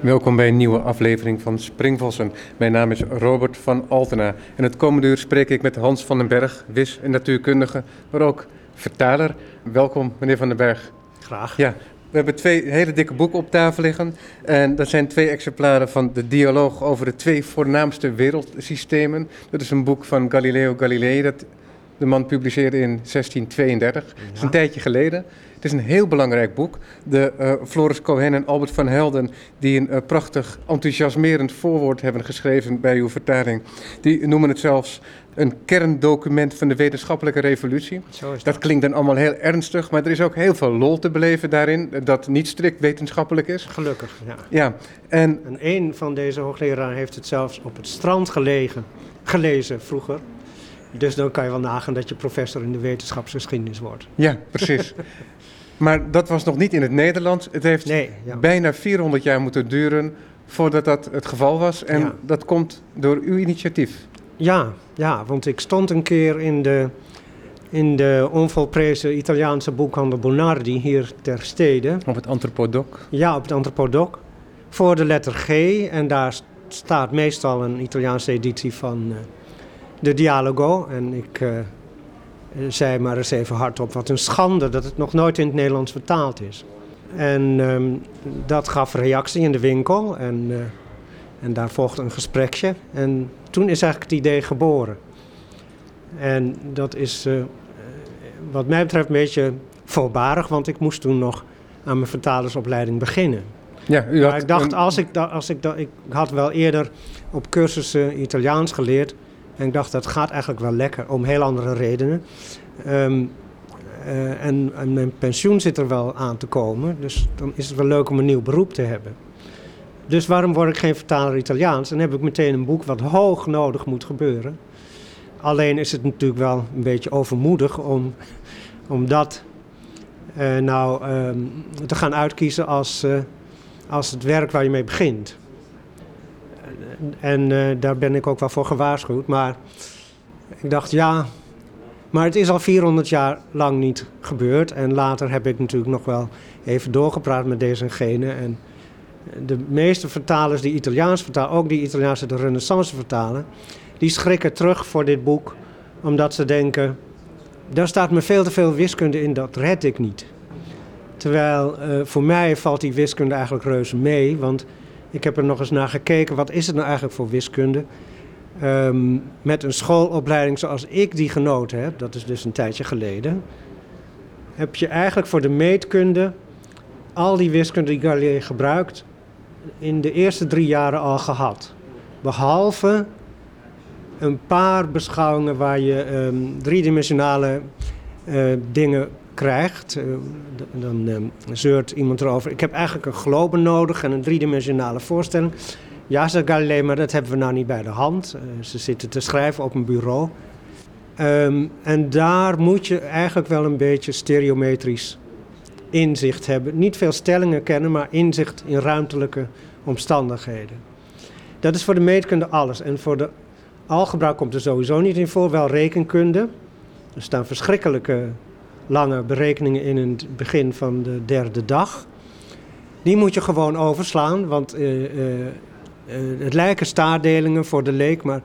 Welkom bij een nieuwe aflevering van Springvossen. Mijn naam is Robert van Altena en het komende uur spreek ik met Hans van den Berg, wis- en natuurkundige, maar ook vertaler. Welkom, meneer van den Berg. Graag. Ja, we hebben twee hele dikke boeken op tafel liggen. En dat zijn twee exemplaren van de dialoog over de twee voornaamste wereldsystemen. Dat is een boek van Galileo Galilei dat de man publiceerde in 1632. Dat is een tijdje geleden. Het is een heel belangrijk boek. De uh, Floris Cohen en Albert van Helden, die een uh, prachtig enthousiasmerend voorwoord hebben geschreven bij uw vertaling, die noemen het zelfs een kerndocument van de wetenschappelijke revolutie. Zo is Dat dat. klinkt dan allemaal heel ernstig, maar er is ook heel veel lol te beleven daarin, dat niet strikt wetenschappelijk is. Gelukkig, ja. Ja, en En een van deze hoogleraren heeft het zelfs op het strand gelegen, gelezen vroeger. Dus dan kan je wel nagaan dat je professor in de wetenschapsgeschiedenis wordt. ja, precies. maar dat was nog niet in het Nederlands. Het heeft Nee, ja. bijna 400 jaar moeten duren voordat dat het geval was. En Ja. dat komt door uw initiatief. Ja, ja, want ik stond een keer in de, in de onvolprezen Italiaanse boekhandel Bonardi hier ter stede. Op het Anthropodoc. Ja, op het Anthropodoc. Voor de letter G. En daar st- staat meestal een Italiaanse editie van eh, de Dialogo. En ik eh, zei maar eens even hardop, wat een schande dat het nog nooit in het Nederlands vertaald is. En ehm, dat gaf reactie in de winkel. En, eh, en daar volgde een gesprekje. En toen is eigenlijk het idee geboren. En dat is eh, wat mij betreft een beetje voorbarig, want ik moest toen nog aan mijn vertalersopleiding beginnen. Ja, u had Maar ik dacht, als ik, als ik, ik had wel eerder op cursussen Italiaans geleerd. En ik dacht, dat gaat eigenlijk wel lekker, om heel andere redenen. Ehm, eh, en, mijn pensioen zit er wel aan te komen. Dus dan is het wel leuk om een nieuw beroep te hebben. Dus waarom word ik geen vertaler Italiaans? Dan heb ik meteen een boek wat hoog nodig moet gebeuren. Alleen is het natuurlijk wel een beetje overmoedig om, om dat eh, nou ehm, te gaan uitkiezen als, eh, als het werk waar je mee begint. En eh, daar ben ik ook wel voor gewaarschuwd. Maar ik dacht, ja, maar het is al 400 jaar lang niet gebeurd. En later heb ik natuurlijk nog wel even doorgepraat met deze en gene. En de meeste vertalers die Italiaans vertalen, ook die Italiaanse de Renaissance vertalen, die schrikken terug voor dit boek. Omdat ze denken, daar staat me veel te veel wiskunde in, dat red ik niet. Terwijl eh, voor mij valt die wiskunde eigenlijk reuze mee. Want ik heb er nog eens naar gekeken, wat is het nou eigenlijk voor wiskunde? Ehm, met een schoolopleiding zoals ik die genoten heb, dat is dus een tijdje geleden, heb je eigenlijk voor de meetkunde al die wiskunde die Galilei gebruikt in de eerste drie jaren al gehad. Behalve een paar beschouwingen waar je ehm, driedimensionale eh, dingen krijgt. Eh, dan ehm, zeurt iemand erover. Ik heb eigenlijk een globe nodig en een driedimensionale voorstelling. Ja, zegt Galilei, maar dat hebben we nou niet bij de hand. Eh, ze zitten te schrijven op een bureau. Ehm, en daar moet je eigenlijk wel een beetje stereometrisch inzicht hebben. Niet veel stellingen kennen, maar inzicht in ruimtelijke omstandigheden. Dat is voor de meetkunde alles. En voor de algebra komt er sowieso niet in voor, wel rekenkunde. Er staan verschrikkelijke lange berekeningen in het begin van de derde dag. Die moet je gewoon overslaan, want eh, eh, eh, het lijken staardelingen voor de leek, maar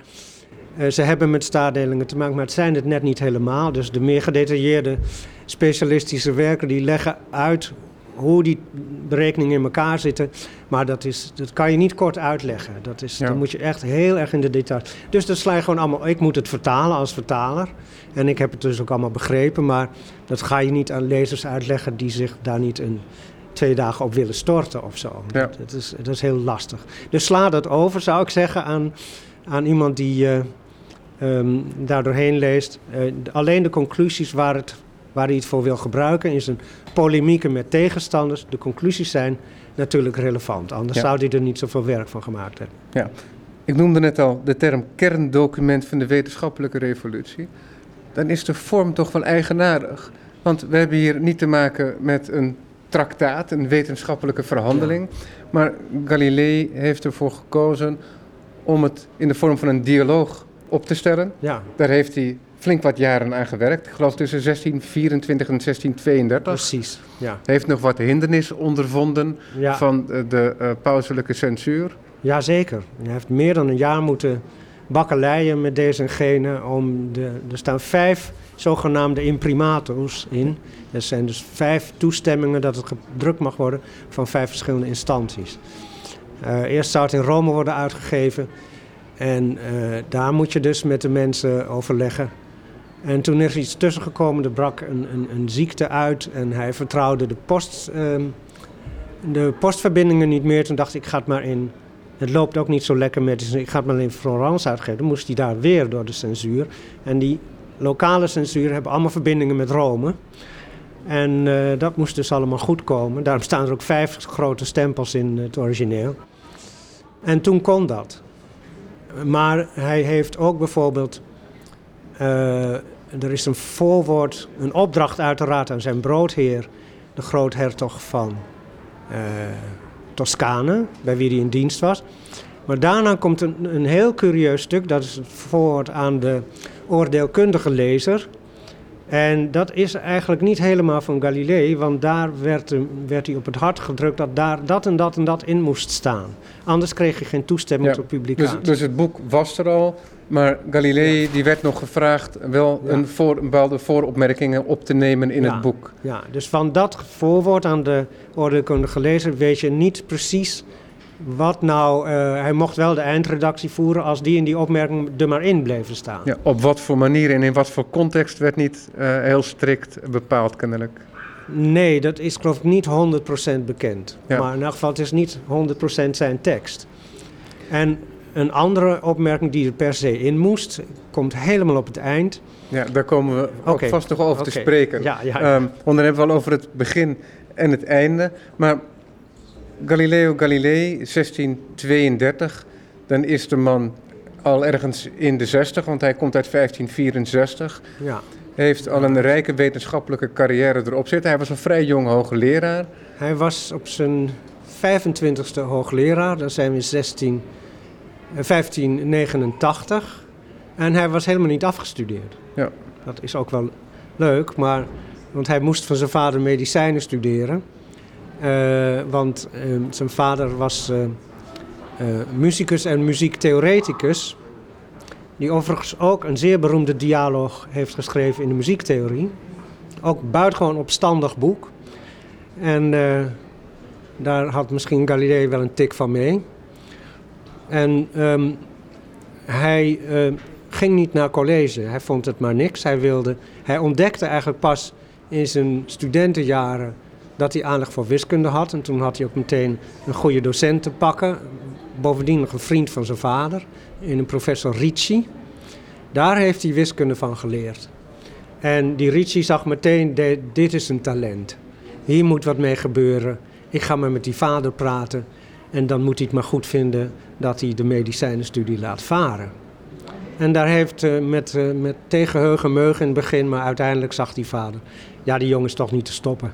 ze hebben met staardelingen te maken, maar het zijn het net niet helemaal. Dus de meer gedetailleerde specialistische werken die leggen uit hoe die berekeningen in elkaar zitten. Maar dat, is, dat kan je niet kort uitleggen. Dat is, Ja. Dan moet je echt heel erg in de details. Dus dat sla je gewoon allemaal. Ik moet het vertalen als vertaler. En ik heb het dus ook allemaal begrepen. Maar dat ga je niet aan lezers uitleggen die zich daar niet een twee dagen op willen storten of zo. Ja. Dat, dat is, dat is heel lastig. Dus sla dat over, zou ik zeggen, aan, aan iemand die eh ehm, daar doorheen leest. Eh, alleen de conclusies waar, het, waar hij het voor wil gebruiken is een polemieken met tegenstanders. De conclusies zijn natuurlijk relevant. Anders Ja. zou hij er niet zoveel werk van gemaakt hebben. Ik noemde net al de term kerndocument van de wetenschappelijke revolutie. Dan is de vorm toch wel eigenaardig. Want we hebben hier niet te maken met een traktaat, een wetenschappelijke verhandeling. Maar Galilei heeft ervoor gekozen om het in de vorm van een dialoog op te stellen. Ja, Daar heeft hij flink wat jaren aan gewerkt. Ik geloof tussen 1624 en 1632. Precies, ja. Heeft nog wat hindernissen ondervonden Ja, van de, de eh, pauselijke censuur. ja, zeker. Hij heeft meer dan een jaar moeten bakkeleien met deze en gene. Om de, er staan vijf zogenaamde imprimatos in. Dat zijn dus vijf toestemmingen dat het gedrukt mag worden van vijf verschillende instanties. Eh, eerst zou het in Rome worden uitgegeven. En eh, daar moet je dus met de mensen overleggen. En toen is er iets tussen gekomen, er brak een, een, een ziekte uit en hij vertrouwde de, post, ehm, de postverbindingen niet meer. Toen dacht ik, ik ga het maar in. Het loopt ook niet zo lekker met, ik ga het maar in Florence uitgeven. Moest hij daar weer door de censuur. En die lokale censuur hebben allemaal verbindingen met Rome. En eh, dat moest dus allemaal goed komen. Daarom staan er ook vijf grote stempels in het origineel. En toen kon dat. Maar hij heeft ook bijvoorbeeld. eh, er is een voorwoord, een opdracht uiteraard aan zijn broodheer, de groothertog van eh Toscane, bij wie hij in dienst was. Maar daarna komt een, een heel curieus stuk, dat is het voorwoord aan de oordeelkundige lezer. En dat is eigenlijk niet helemaal van Galilei, want daar werd, werd hij op het hart gedrukt dat daar dat en dat en dat in moest staan. Anders kreeg je geen toestemming Ja, tot Dus, publicatie. dus het boek was er al, maar Galilei die werd nog gevraagd wel een, voor, een bepaalde vooropmerkingen op te nemen in het boek. Ja, dus van dat voorwoord aan de oordeelkundige lezer weet je niet precies wat nou... eh, hij mocht wel de eindredactie voeren als die en die opmerking er maar in bleven staan. Ja, op wat voor manier en in wat voor context werd niet eh, heel strikt bepaald kennelijk. Nee, dat is geloof ik niet 100% bekend. Ja. Maar in elk geval, het is niet 100% zijn tekst. En een andere opmerking die er per se in moest, komt helemaal op het eind. Ja, daar komen we ook vast nog over te spreken. Ja, ja, Ehm, want dan hebben we al over het begin en het einde. Maar Galileo Galilei, 1632, dan is de man al ergens in de 60, want hij komt uit 1564. ja. Heeft al een rijke wetenschappelijke carrière erop zitten. Hij was een vrij jong hoogleraar. Hij was op zijn 25e hoogleraar, dan zijn we in 16, eh, 1589. En hij was helemaal niet afgestudeerd. Ja. Dat is ook wel leuk, maar, want hij moest van zijn vader medicijnen studeren. Eh, want eh, zijn vader was eh, muzikus en muziektheoreticus. Die overigens ook een zeer beroemde dialoog heeft geschreven in de muziektheorie. Ook buitengewoon opstandig boek. En daar had misschien Galilei wel een tik van mee. En ehm, hij eh, ging niet naar college. Hij vond het maar niks. Hij, wilde, hij ontdekte eigenlijk pas in zijn studentenjaren dat hij aanleg voor wiskunde had. En toen had hij ook meteen een goede docent te pakken. Bovendien nog een vriend van zijn vader, in een professor Ricci. Daar heeft hij wiskunde van geleerd. En die Ricci zag meteen, dit is een talent. Hier moet wat mee gebeuren. Ik ga maar met die vader praten. En dan moet hij het maar goed vinden dat hij de medicijnenstudie laat varen. En daar heeft eh, met, eh, met tegenheugen meugen in het begin, maar uiteindelijk zag die vader... ja, die jongen is toch niet te stoppen.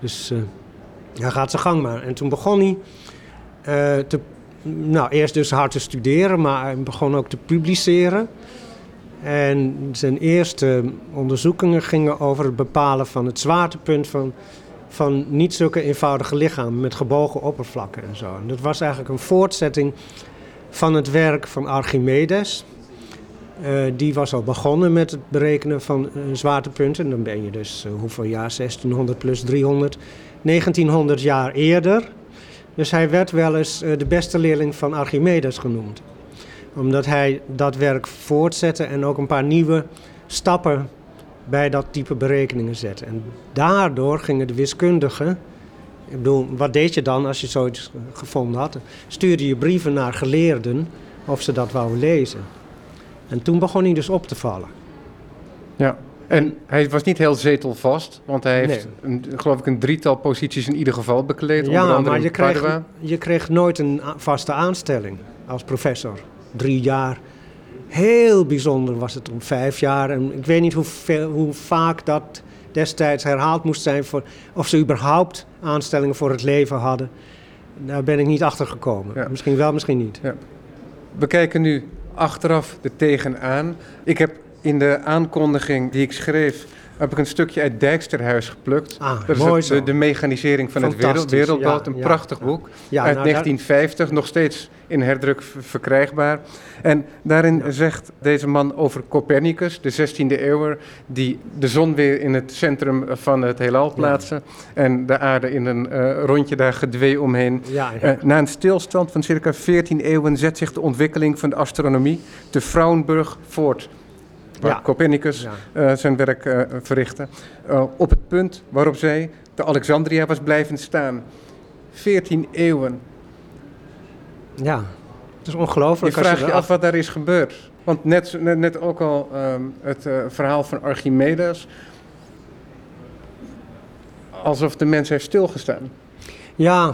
Dus eh, hij gaat zijn gang maar. En toen begon hij te, nou, eerst dus hard te studeren, maar begon ook te publiceren. En zijn eerste onderzoekingen gingen over het bepalen van het zwaartepunt van, van niet zulke eenvoudige lichamen met gebogen oppervlakken en zo. En dat was eigenlijk een voortzetting van het werk van Archimedes. Eh, die was al begonnen met het berekenen van eh, zwaartepunten. Dan ben je dus, eh, hoeveel jaar? 1600 plus 300. 1900 jaar eerder. Dus hij werd wel eens de beste leerling van Archimedes genoemd. Omdat hij dat werk voortzette en ook een paar nieuwe stappen bij dat type berekeningen zette. En daardoor gingen de wiskundigen. Ik bedoel, wat deed je dan als je zoiets gevonden had? Stuurde je brieven naar geleerden of ze dat wouden lezen. En toen begon hij dus op te vallen. Ja. En hij was niet heel zetelvast, want hij heeft, Nee. een, geloof ik, een drietal posities in ieder geval bekleed. Ja, onder andere maar je kreeg, je kreeg nooit een vaste aanstelling als professor. Drie jaar. Heel bijzonder was het om vijf jaar. En ik weet niet hoe, vaak dat destijds herhaald moest zijn. Voor, of ze überhaupt aanstellingen voor het leven hadden. Daar ben ik niet achter gekomen. Ja. Misschien wel, misschien niet. We kijken nu achteraf er tegenaan. Ik heb in de aankondiging die ik schreef heb ik een stukje uit Dijksterhuis geplukt. Ah, dat mooi is de, de mechanisering van het wereld, ja, een ja, prachtig ja. boek Ja, uit nou, daar- 1950, nog steeds in herdruk verkrijgbaar. En daarin zegt deze man over Copernicus, de 16e eeuwer, die de zon weer in het centrum van het heelal plaatsen en de aarde in een eh, rondje daar gedwee omheen. Eh, na een stilstand van circa 14 eeuwen zet zich de ontwikkeling van de astronomie te Frauenburg voort. Waar Ja. Copernicus Ja. eh, zijn werk eh, verrichtte. Eh, op het punt waarop zij de Alexandria was blijven staan. 14 eeuwen. ja. Het is Je ongelooflijk. als vraagt je af wat daar is gebeurd. Want net, net, net ook al ehm, het eh, verhaal van Archimedes. Alsof de mens heeft stilgestaan. Ja,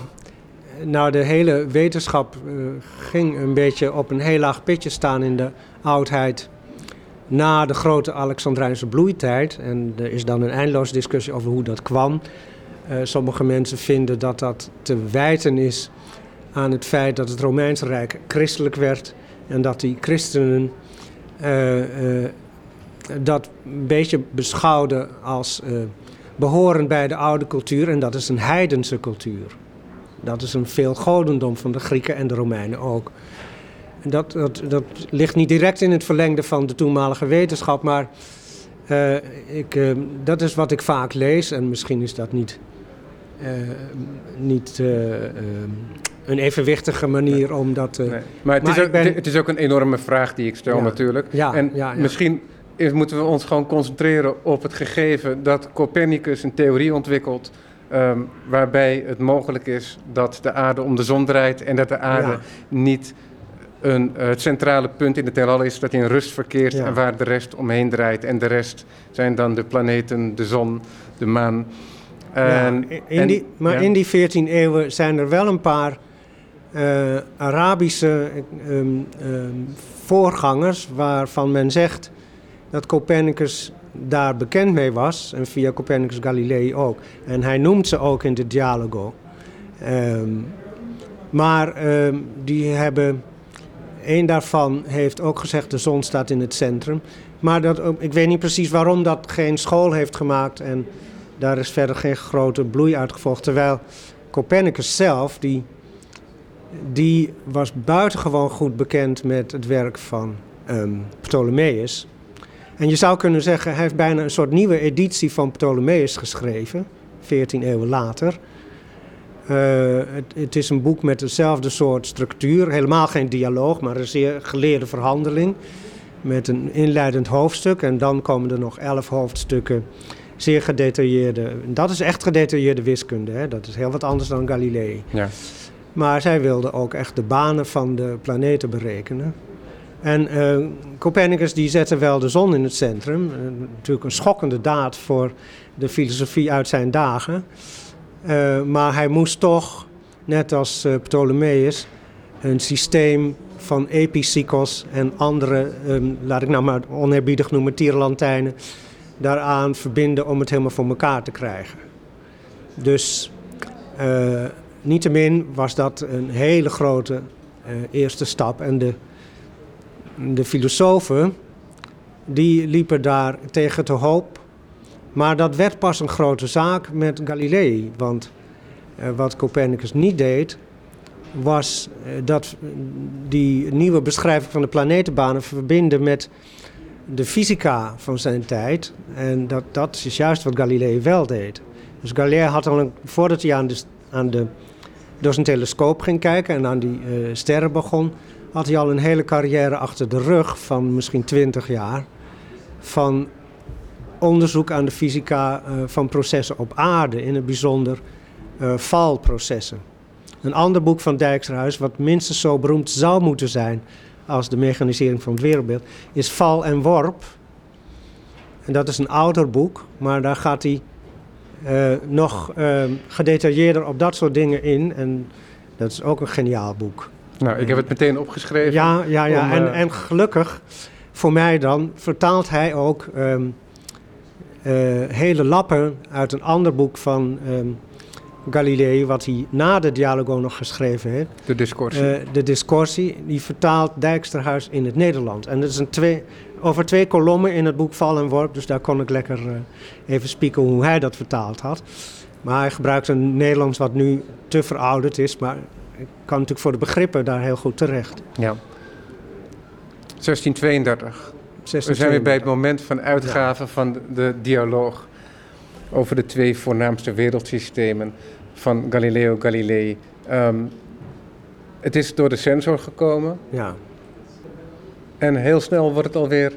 nou de hele wetenschap ging een beetje op een heel laag pitje staan in de oudheid. Na de grote Alexandrijnse bloeitijd. En er is dan een eindeloze discussie over hoe dat kwam. Eh, sommige mensen vinden dat dat te wijten is aan het feit dat het Romeinse Rijk christelijk werd. En dat die christenen eh, eh, dat een beetje beschouwden als eh, behorend bij de oude cultuur. En dat is een heidense cultuur. Dat is een veelgodendom van de Grieken en de Romeinen ook. En dat, dat, dat ligt niet direct in het verlengde van de toenmalige wetenschap, maar eh, ik, eh, dat is wat ik vaak lees. En misschien is dat niet, eh, niet een evenwichtige manier om dat... eh, Nee. Maar, het, Maar is ook, ben- het is ook een enorme vraag die ik stel Ja. natuurlijk. Ja, en ja, misschien is- moeten we ons gewoon concentreren op het gegeven dat Copernicus een theorie ontwikkelt. ehm, waarbij het mogelijk is dat de aarde om de zon draait en dat de aarde niet een, eh, het centrale punt in het heelal is, dat hij in rust verkeert Ja. en waar de rest omheen draait. En de rest zijn dan de planeten, de zon, de maan. Ja, En- in en- die, maar ja. in die 14 eeuwen zijn er wel een paar eh, Arabische ehm, ehm, voorgangers waarvan men zegt dat Copernicus daar bekend mee was. En via Copernicus Galilei ook. En hij noemt ze ook in de Dialogo. Ehm, maar die hebben. Een daarvan heeft ook gezegd: de zon staat in het centrum. Maar dat, ik weet niet precies waarom dat geen school heeft gemaakt. En daar is verder geen grote bloei uitgevolgd. Terwijl Copernicus zelf, die, die was buitengewoon goed bekend met het werk van ehm, Ptolemeus. En je zou kunnen zeggen, hij heeft bijna een soort nieuwe editie van Ptolemeus geschreven, 14 eeuwen later. Eh, het, het is een boek met dezelfde soort structuur, helemaal geen dialoog, maar een zeer geleerde verhandeling. Met een inleidend hoofdstuk en dan komen er nog elf hoofdstukken zeer gedetailleerde. Dat is echt gedetailleerde wiskunde, hè? dat is heel wat anders dan Galilei. Ja. Maar zij wilden ook echt de banen van de planeten berekenen. En eh, Copernicus die zette wel de zon in het centrum. Eh, natuurlijk een schokkende daad voor de filosofie uit zijn dagen. Eh, maar hij moest toch, net als eh, Ptolemeus, een systeem van epicycles en andere, ehm, laat ik nou maar oneerbiedig noemen, tierenlantijnen, daaraan verbinden om het helemaal voor elkaar te krijgen. Dus eh, niettemin was dat een hele grote eerste stap. En de, de filosofen, die liepen daar tegen te hoop. Maar dat werd pas een grote zaak met Galilei. Want eh, wat Copernicus niet deed, was eh, dat die nieuwe beschrijving van de planetenbanen verbinden met de fysica van zijn tijd. En dat, dat is juist wat Galilei wel deed. Dus Galilei had al, een, voordat hij aan de, door zijn telescoop ging kijken en aan die eh, sterren begon, had hij al een hele carrière achter de rug van misschien twintig jaar. Van onderzoek aan de fysica eh, van processen op aarde, in het bijzonder eh, valprocessen. Een ander boek van Dijksterhuis, wat minstens zo beroemd zou moeten zijn als de mechanisering van het wereldbeeld, is Val en Worp. En dat is een ouder boek, maar daar gaat hij eh, nog eh, gedetailleerder op dat soort dingen in. En dat is ook een geniaal boek. Nou, ik heb het meteen opgeschreven. Ja, ja, ja. om, en, eh, en gelukkig voor mij dan vertaalt hij ook ehm, eh, hele lappen uit een ander boek van ehm, Galilei, wat hij na de Dialogo nog geschreven heeft. De discussie. Uh, de die vertaalt Dijksterhuis in het Nederland. En dat is een twee, over twee kolommen in het boek Val en Worp, dus daar kon ik lekker uh, even spieken hoe hij dat vertaald had. Maar hij gebruikt een Nederlands wat nu te verouderd is, maar ik kan natuurlijk voor de begrippen daar heel goed terecht. Ja. 1632. We zijn weer bij het moment van uitgave van de, dialoog over de twee voornaamste wereldsystemen van Galileo Galilei. Um, het is door de censor gekomen. Ja. En heel snel wordt, het alweer,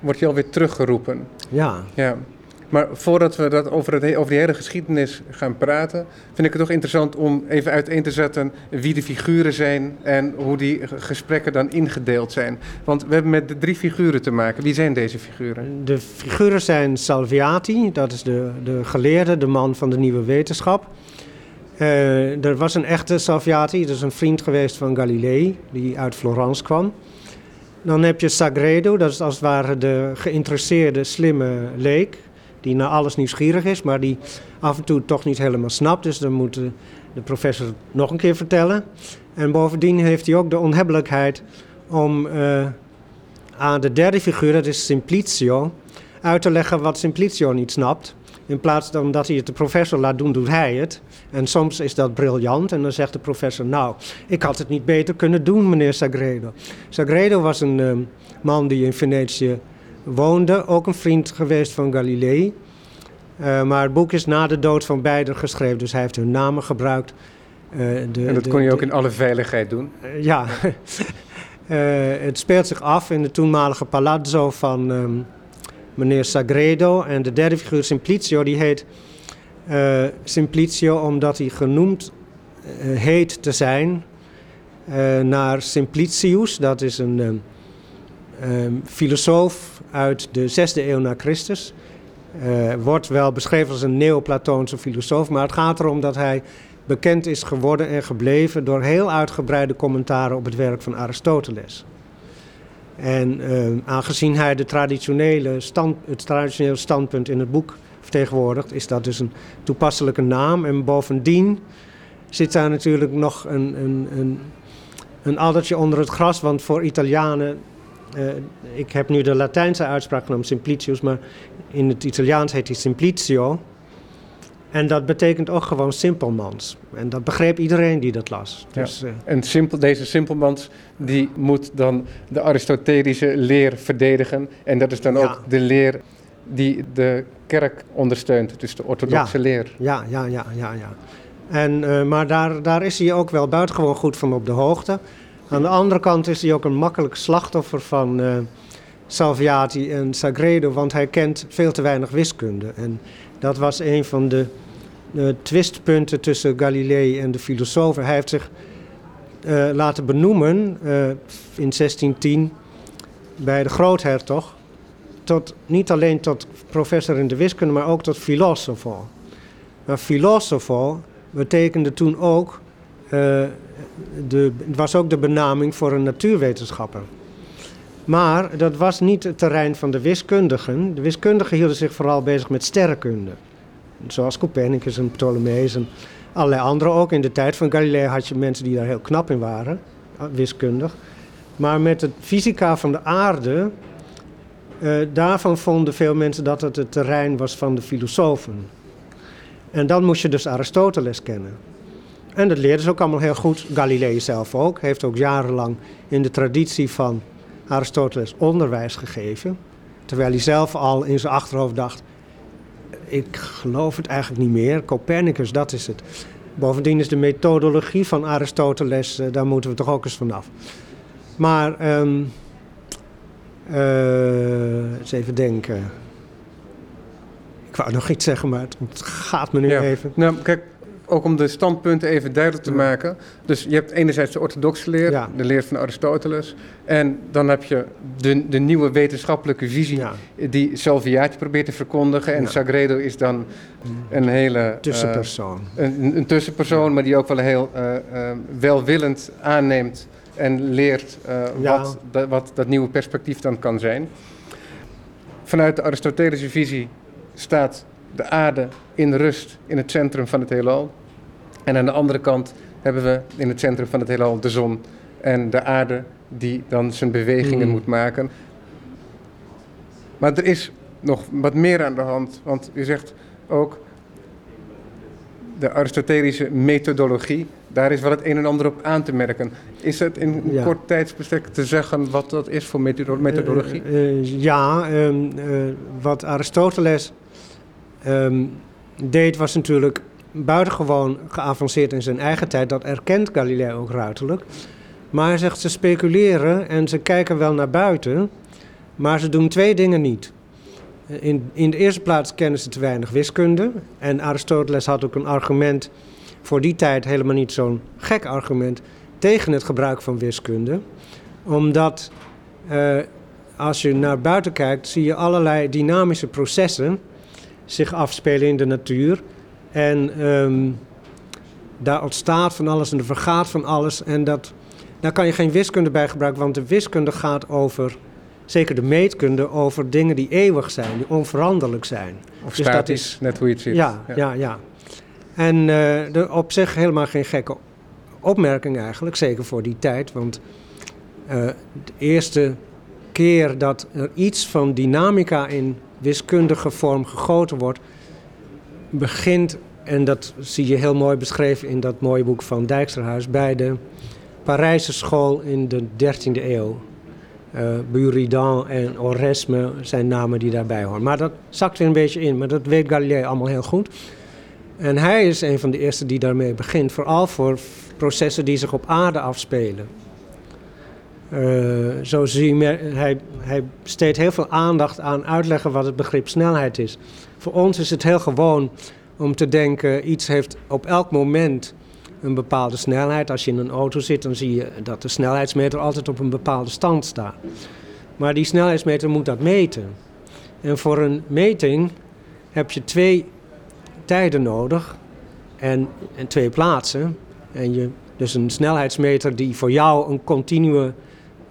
wordt je alweer teruggeroepen. Ja. ja. Maar voordat we dat over, het, over die hele geschiedenis gaan praten, vind ik het toch interessant om even uiteen te zetten wie de figuren zijn en hoe die gesprekken dan ingedeeld zijn. Want we hebben met de drie figuren te maken. Wie zijn deze figuren? De figuren zijn Salviati, dat is de, de geleerde, de man van de nieuwe wetenschap. Uh, er was een echte Salviati, dat is een vriend geweest van Galilei, die uit Florence kwam. Dan heb je Sagredo, dat is als het ware de geïnteresseerde, slimme leek die naar alles nieuwsgierig is, maar die af en toe toch niet helemaal snapt. Dus dan moet de, de professor nog een keer vertellen. En bovendien heeft hij ook de onhebbelijkheid om uh, aan de derde figuur, dat is Simplicio, uit te leggen wat Simplicio niet snapt. In plaats van dat hij het de professor laat doen, doet hij het. En soms is dat briljant. En dan zegt de professor: Nou, ik had het niet beter kunnen doen, meneer Sagredo. Sagredo was een uh, man die in Venetië woonde. Ook een vriend geweest van Galilei. Uh, maar het boek is na de dood van beiden geschreven, dus hij heeft hun namen gebruikt. Uh, de, en dat de, kon je ook de, in alle veiligheid doen? Uh, ja, het speelt zich af in de toenmalige palazzo van um, meneer Sagredo. En de derde figuur, Simplicio, die heet Simplicio omdat hij genoemd heet te zijn naar Simplicius. Dat is een um, um, filosoof uit de 6e eeuw na Christus. Uh, wordt wel beschreven als een Neoplatoonse filosoof, maar het gaat erom dat hij bekend is geworden en gebleven door heel uitgebreide commentaren op het werk van Aristoteles. En uh, aangezien hij de traditionele stand, het traditionele standpunt in het boek vertegenwoordigt, is dat dus een toepasselijke naam. En bovendien zit daar natuurlijk nog een, een, een, een addertje onder het gras, want voor Italianen uh, ik heb nu de Latijnse uitspraak genomen, Simplicius, maar in het Italiaans heet hij Simplicio. En dat betekent ook gewoon simpelmans. En dat begreep iedereen die dat las. Dus, ja. En simpel, deze simpelmans die moet dan de Aristotelische leer verdedigen. En dat is dan ja. ook de leer die de kerk ondersteunt, dus de orthodoxe ja. leer. Ja, ja, ja, ja. ja. En, uh, maar daar, daar is hij ook wel buitengewoon goed van op de hoogte. Aan de andere kant is hij ook een makkelijk slachtoffer van uh, Salviati en Sagredo, want hij kent veel te weinig wiskunde. En dat was een van de uh, twistpunten tussen Galilei en de filosofen. Hij heeft zich uh, laten benoemen in 1610 bij de groothertog, tot, niet alleen tot professor in de wiskunde, maar ook tot filosofo. Maar filosofo betekende toen ook de, het was ook de benaming voor een natuurwetenschapper. Maar dat was niet het terrein van de wiskundigen. De wiskundigen hielden zich vooral bezig met sterrenkunde. Zoals Copernicus en Ptolemeus en allerlei anderen. Ook in de tijd van Galilei had je mensen die daar heel knap in waren, wiskundig. Maar met de fysica van de aarde, uh, daarvan vonden veel mensen dat het het terrein was van de filosofen. En dan moest je dus Aristoteles kennen. En dat leerden ze ook allemaal heel goed. Galilei zelf ook. Heeft ook jarenlang in de traditie van Aristoteles onderwijs gegeven. Terwijl hij zelf al in zijn achterhoofd dacht... ik geloof het eigenlijk niet meer. Copernicus, dat is het. Bovendien is de methodologie van Aristoteles... Uh, daar moeten we toch ook eens vanaf. Maar... Um, uh, eens even denken. Ik wou nog iets zeggen, maar het gaat me nu ja. even. Nou, kijk, ook om de standpunten even duidelijk te maken. Dus je hebt enerzijds de orthodoxe leer, Ja. de leer van Aristoteles. En dan heb je de, de nieuwe wetenschappelijke visie Ja. die Salviati probeert te verkondigen. En Ja. Sagredo is dan een hele... eh, Tussenpersoon. een, een tussenpersoon, maar die ook wel heel eh, eh, welwillend aanneemt en leert wat, wat dat nieuwe perspectief dan kan zijn. Vanuit de Aristotelische visie staat de aarde in rust in het centrum van het heelal. En aan de andere kant hebben we in het centrum van het heelal de zon en de aarde die dan zijn bewegingen Hmm. moet maken. Maar er is nog wat meer aan de hand, want u zegt ook de Aristotelische methodologie, daar is wel het een en ander op aan te merken. Is het in een Ja. kort tijdsbestek te zeggen wat dat is voor methodo- methodologie? Eh, eh, ja, ehm, eh, wat Aristoteles ehm, deed was natuurlijk buitengewoon geavanceerd in zijn eigen tijd. Dat erkent Galileo ook ruiterlijk. Maar hij zegt ze speculeren en ze kijken wel naar buiten, maar ze doen twee dingen niet. In, in de eerste plaats kennen ze te weinig wiskunde. En Aristoteles had ook een argument, voor die tijd helemaal niet zo'n gek argument, tegen het gebruik van wiskunde. Omdat eh, als je naar buiten kijkt, zie je allerlei dynamische processen zich afspelen in de natuur. En ehm, daar ontstaat van alles en er vergaat van alles. En dat, daar kan je geen wiskunde bij gebruiken, want de wiskunde gaat over, zeker de meetkunde, over dingen die eeuwig zijn, die onveranderlijk zijn. Of dus dat statisch, is- net hoe je het ziet. Ja, ja, ja. En eh, de, op zich helemaal geen gekke opmerking eigenlijk, zeker voor die tijd. Want eh, de eerste keer dat er iets van dynamica in wiskundige vorm gegoten wordt, begint, en dat zie je heel mooi beschreven in dat mooie boek van Dijksterhuis, bij de Parijse school in de 13e eeuw. Eh Buridan en Oresme zijn namen die daarbij horen. Maar dat zakt weer een beetje in, maar dat weet Galilei allemaal heel goed. En hij is een van de eerste die daarmee begint, vooral voor processen die zich op aarde afspelen. Zo zie je, hij, hij besteedt heel veel aandacht aan uitleggen wat het begrip snelheid is. Voor ons is het heel gewoon om te denken, iets heeft op elk moment een bepaalde snelheid. Als je in een auto zit, dan zie je dat de snelheidsmeter altijd op een bepaalde stand staat. Maar die snelheidsmeter moet dat meten. En voor een meting heb je twee tijden nodig en, en twee plaatsen. En je, dus een snelheidsmeter die voor jou een continue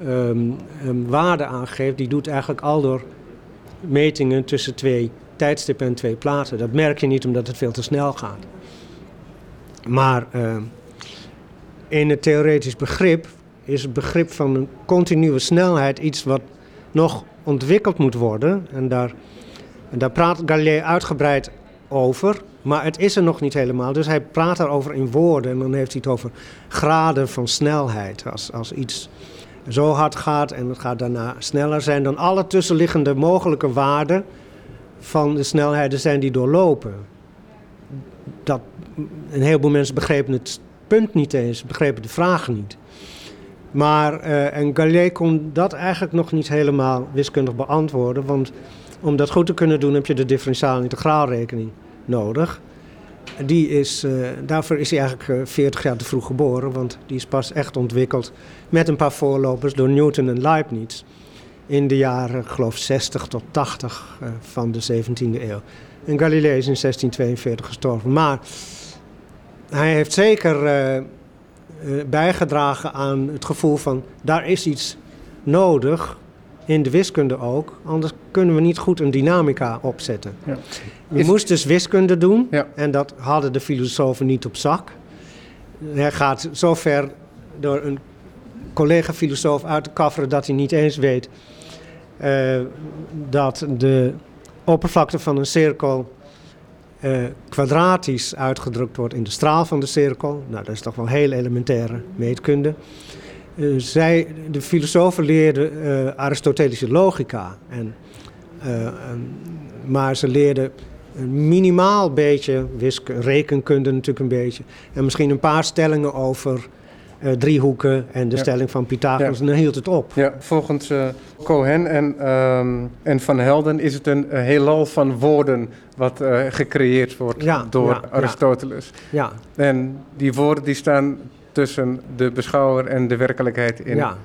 ehm, ehm, waarde aangeeft, die doet eigenlijk al door metingen tussen twee tijdstippen en twee plaatsen. Dat merk je niet omdat het veel te snel gaat. Maar ehm, in het theoretisch begrip is het begrip van een continue snelheid iets wat nog ontwikkeld moet worden. En daar, en daar praat Galilei uitgebreid over. Maar het is er nog niet helemaal. Dus hij praat daarover in woorden. En dan heeft hij het over graden van snelheid. Als, als iets zo hard gaat en het gaat daarna sneller zijn dan alle tussenliggende mogelijke waarden van de snelheden zijn die doorlopen. Dat, een heleboel mensen begrepen het punt niet eens, begrepen de vraag niet. Maar, eh, en Galilei kon dat eigenlijk nog niet helemaal wiskundig beantwoorden, want om dat goed te kunnen doen heb je de differentiaal integraalrekening nodig. Die is, eh, daarvoor is hij eigenlijk eh, 40 jaar te vroeg geboren, want die is pas echt ontwikkeld met een paar voorlopers door Newton en Leibniz in de jaren, geloof 60 tot 80 eh, van de 17e eeuw. En Galilei is in 1642 gestorven. Maar hij heeft zeker eh, eh, bijgedragen aan het gevoel van daar is iets nodig, in de wiskunde ook, anders kunnen we niet goed een dynamica opzetten. Ja. Je Is- moest dus wiskunde doen Ja. en dat hadden de filosofen niet op zak. Hij gaat zo ver door een collega-filosoof uit te kafferen dat hij niet eens weet eh, dat de oppervlakte van een cirkel eh, kwadratisch uitgedrukt wordt in de straal van de cirkel. Nou, dat is toch wel heel elementaire meetkunde. Eh, zij, de filosofen leerden eh, Aristotelische logica. En, eh, ehm, maar ze leerden een minimaal beetje wiskunde, rekenkunde natuurlijk een beetje. En misschien een paar stellingen over eh, driehoeken en de Ja. stelling van Pythagoras. Ja. En dan hield het op. Ja, volgens Cohen en, ehm, en Van Helden is het een heelal van woorden wat gecreëerd wordt door. Aristoteles. Ja, En die woorden die staan tussen de beschouwer en de werkelijkheid in. ja.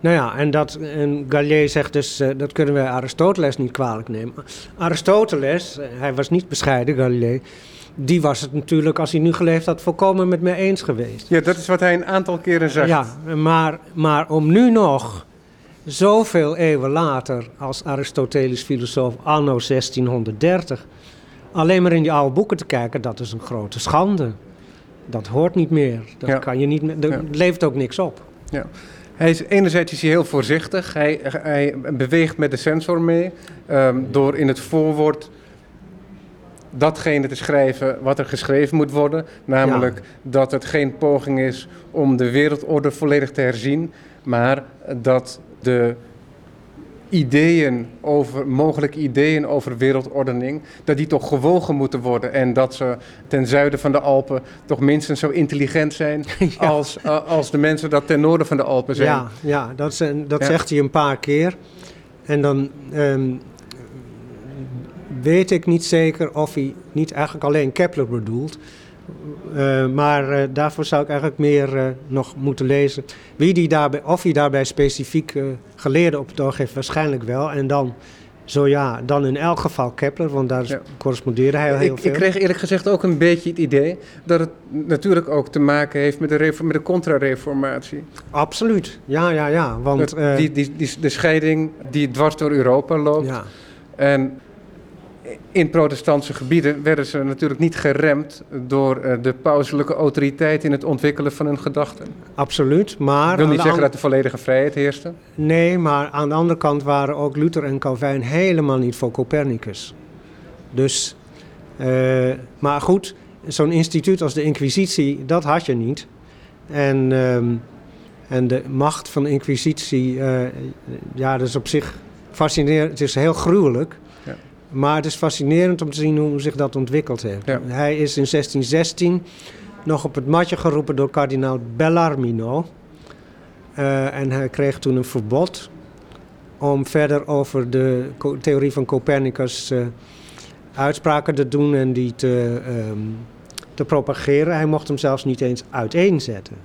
Nou ja, en, dat, en Galilei zegt dus, eh, dat kunnen wij Aristoteles niet kwalijk nemen. Aristoteles, eh, hij was niet bescheiden, Galilei, die was het natuurlijk, als hij nu geleefd had, volkomen met mij eens geweest. Ja, dat is wat hij een aantal keren zegt. Ja, maar, maar om nu nog, zoveel eeuwen later, als Aristotelisch filosoof anno 1630, alleen maar in die oude boeken te kijken, dat is een grote schande. Dat hoort niet meer. Dat Ja. kan je niet meer. Er Ja. leeft ook niks op. Hij is, enerzijds is hij heel voorzichtig. Hij, hij beweegt met de sensor mee. ehm, door in het voorwoord datgene te schrijven wat er geschreven moet worden. Namelijk dat het geen poging is om de wereldorde volledig te herzien. Maar dat de ideeën over, mogelijke ideeën over wereldordening, dat die toch gewogen moeten worden. En dat ze ten zuiden van de Alpen toch minstens zo intelligent zijn Ja. als, a- als de mensen dat ten noorden van de Alpen zijn. Ja, ja dat, zijn, dat Ja. zegt hij een paar keer. En dan ehm, weet ik niet zeker of hij niet eigenlijk alleen Kepler bedoelt. Eh, maar eh, daarvoor zou ik eigenlijk meer eh, nog moeten lezen. Wie die daarbij, of hij daarbij specifiek geleerden op het oog heeft, waarschijnlijk wel. En dan, zo ja, dan in elk geval Kepler, want daar Ja. correspondeerde hij al heel Ik, veel. ik kreeg eerlijk gezegd ook een beetje het idee dat het natuurlijk ook te maken heeft met de, met de contra-reformatie. Absoluut, ja, ja, ja. Want, Dat die, die, die, de scheiding die dwars door Europa loopt. ja, En in protestantse gebieden werden ze natuurlijk niet geremd door eh, de pauselijke autoriteit in het ontwikkelen van hun gedachten. absoluut. Maar Ik wil niet zeggen dat de volledige vrijheid heerste. Nee, maar aan de andere kant waren ook Luther en Calvijn helemaal niet voor Copernicus. Dus, eh, maar goed, zo'n instituut als de Inquisitie, dat had je niet. En, ehm, en de macht van de Inquisitie, eh, ja, dat is op zich fascinerend. Het is heel gruwelijk. Maar het is fascinerend om te zien hoe zich dat ontwikkeld heeft. Ja. Hij is in 1616 nog op het matje geroepen door kardinaal Bellarmino. Eh, en hij kreeg toen een verbod om verder over de theorie van Copernicus eh, uitspraken te doen en die te, ehm, te propageren. Hij mocht hem zelfs niet eens uiteenzetten.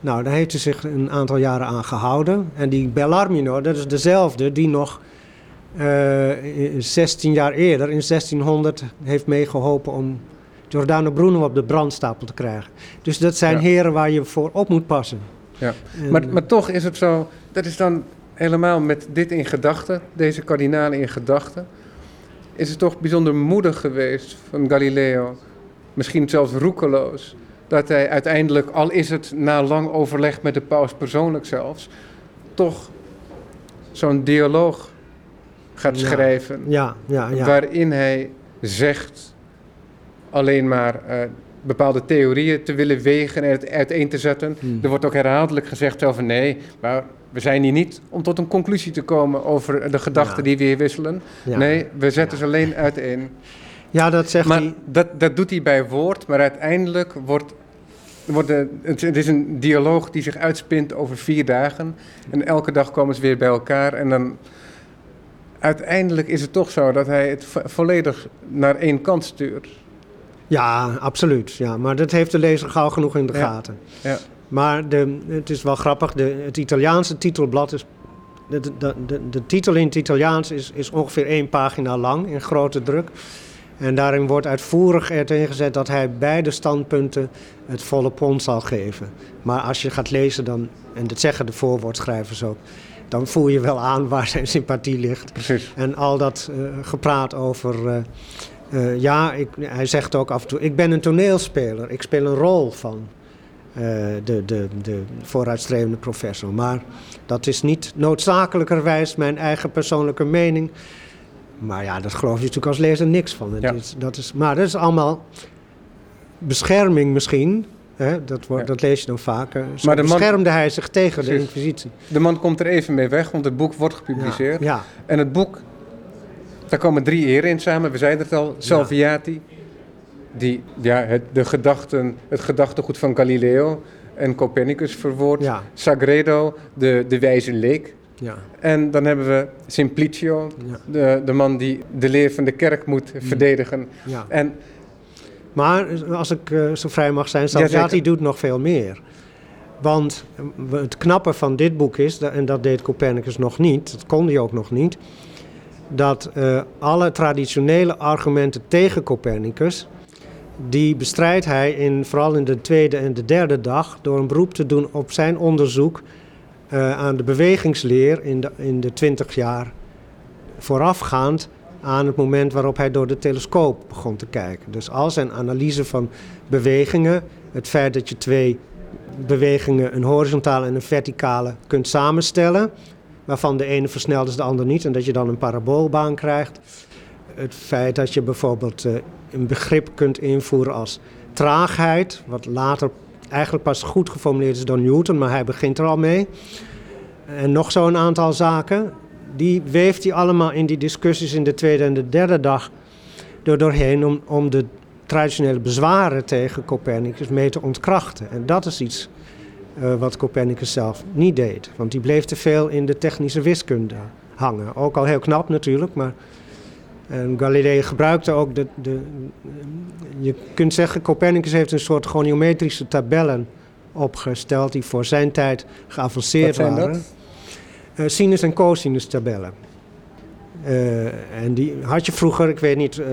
Nou, daar heeft hij zich een aantal jaren aan gehouden. En die Bellarmino, dat is dezelfde die nog eh, 16 jaar eerder, in 1600, heeft meegeholpen om Giordano Bruno op de brandstapel te krijgen. Dus dat zijn Ja. heren waar je voor op moet passen. Ja. En, Maar, maar toch is het zo, dat is dan helemaal met dit in gedachten, deze kardinalen in gedachten, is het toch bijzonder moedig geweest van Galileo, misschien zelfs roekeloos, dat hij uiteindelijk, al is het na lang overleg met de paus persoonlijk zelfs, toch zo'n dialoog gaat Ja. schrijven, ja, ja, ja. waarin hij zegt alleen maar eh, bepaalde theorieën te willen wegen en het uiteen te zetten. Hmm. Er wordt ook herhaaldelijk gezegd over nee, maar we zijn hier niet om tot een conclusie te komen over de gedachten Ja. die we hier wisselen. Ja. Nee, we zetten ze alleen uiteen. ja, dat zegt Maar hij. dat, dat doet hij bij woord, maar uiteindelijk wordt, wordt de, het, het is een dialoog die zich uitspint over vier dagen. En elke dag komen ze weer bij elkaar en dan... Uiteindelijk is het toch zo dat hij het vo- volledig naar één kant stuurt. Ja, absoluut. Ja, maar dat heeft de lezer gauw genoeg in de Ja. gaten. Ja. Maar de, het is wel grappig, de, het Italiaanse titelblad is... De, de, de, titel in het Italiaans is, is ongeveer één pagina lang in grote druk. En daarin wordt uitvoerig uiteengezet dat hij beide standpunten het volle pond zal geven. Maar als je gaat lezen dan, en dat zeggen de voorwoordschrijvers ook... dan voel je wel aan waar zijn sympathie ligt. Precies. En al dat eh, gepraat over. eh, eh, ja, ik, hij zegt ook af en toe: ik ben een toneelspeler. Ik speel een rol van de, de, de vooruitstrevende professor. Maar dat is niet noodzakelijkerwijs mijn eigen persoonlijke mening. Maar ja, dat geloof je natuurlijk als lezer niks van. Ja. is, dat is, maar dat is allemaal bescherming misschien. Hè? Dat, wordt, Ja. dat lees je dan vaak. eh, Zo Maar de man- beschermde hij zich tegen de inquisitie. De man komt er even mee weg, want het boek wordt gepubliceerd. Ja, ja. En het boek, daar komen drie heren in samen. We zeiden het al, Salviati, die ja, het, de gedachten, het gedachtegoed van Galileo en Copernicus verwoordt. Ja. Sagredo, de, de wijze leek. ja. En dan hebben we Simplicio, Ja. de, de man die de leer van de kerk moet verdedigen. ja. En Maar als ik eh, zo vrij mag zijn. Salviati doet nog veel meer. Want eh, het knappe van dit boek is, en dat deed Copernicus nog niet, dat kon hij ook nog niet, dat eh, alle traditionele argumenten tegen Copernicus, die bestrijdt hij in, vooral in de tweede en de derde dag door een beroep te doen op zijn onderzoek aan de bewegingsleer in de, in de twintig jaar voorafgaand aan het moment waarop hij door de telescoop begon te kijken. Dus al zijn analyse van bewegingen, het feit dat je twee bewegingen, een horizontale en een verticale, kunt samenstellen, waarvan de ene versneld is, de ander niet, en dat je dan een paraboolbaan krijgt. Het feit dat je bijvoorbeeld uh, een begrip kunt invoeren als traagheid, wat later eigenlijk pas goed geformuleerd is door Newton, maar hij begint er al mee. En nog zo'n aantal zaken, die weeft hij allemaal in die discussies in de tweede en de derde dag door doorheen om, om de traditionele bezwaren tegen Copernicus mee te ontkrachten. En dat is iets uh, wat Copernicus zelf niet deed, want die bleef te veel in de technische wiskunde hangen. Ook al heel knap natuurlijk, maar en Galilei gebruikte ook de, de, Je kunt zeggen, Copernicus heeft een soort goniometrische tabellen opgesteld die voor zijn tijd geavanceerd waren. Sinus- en cosinus tabellen. Uh, en die had je vroeger, ik weet niet uh,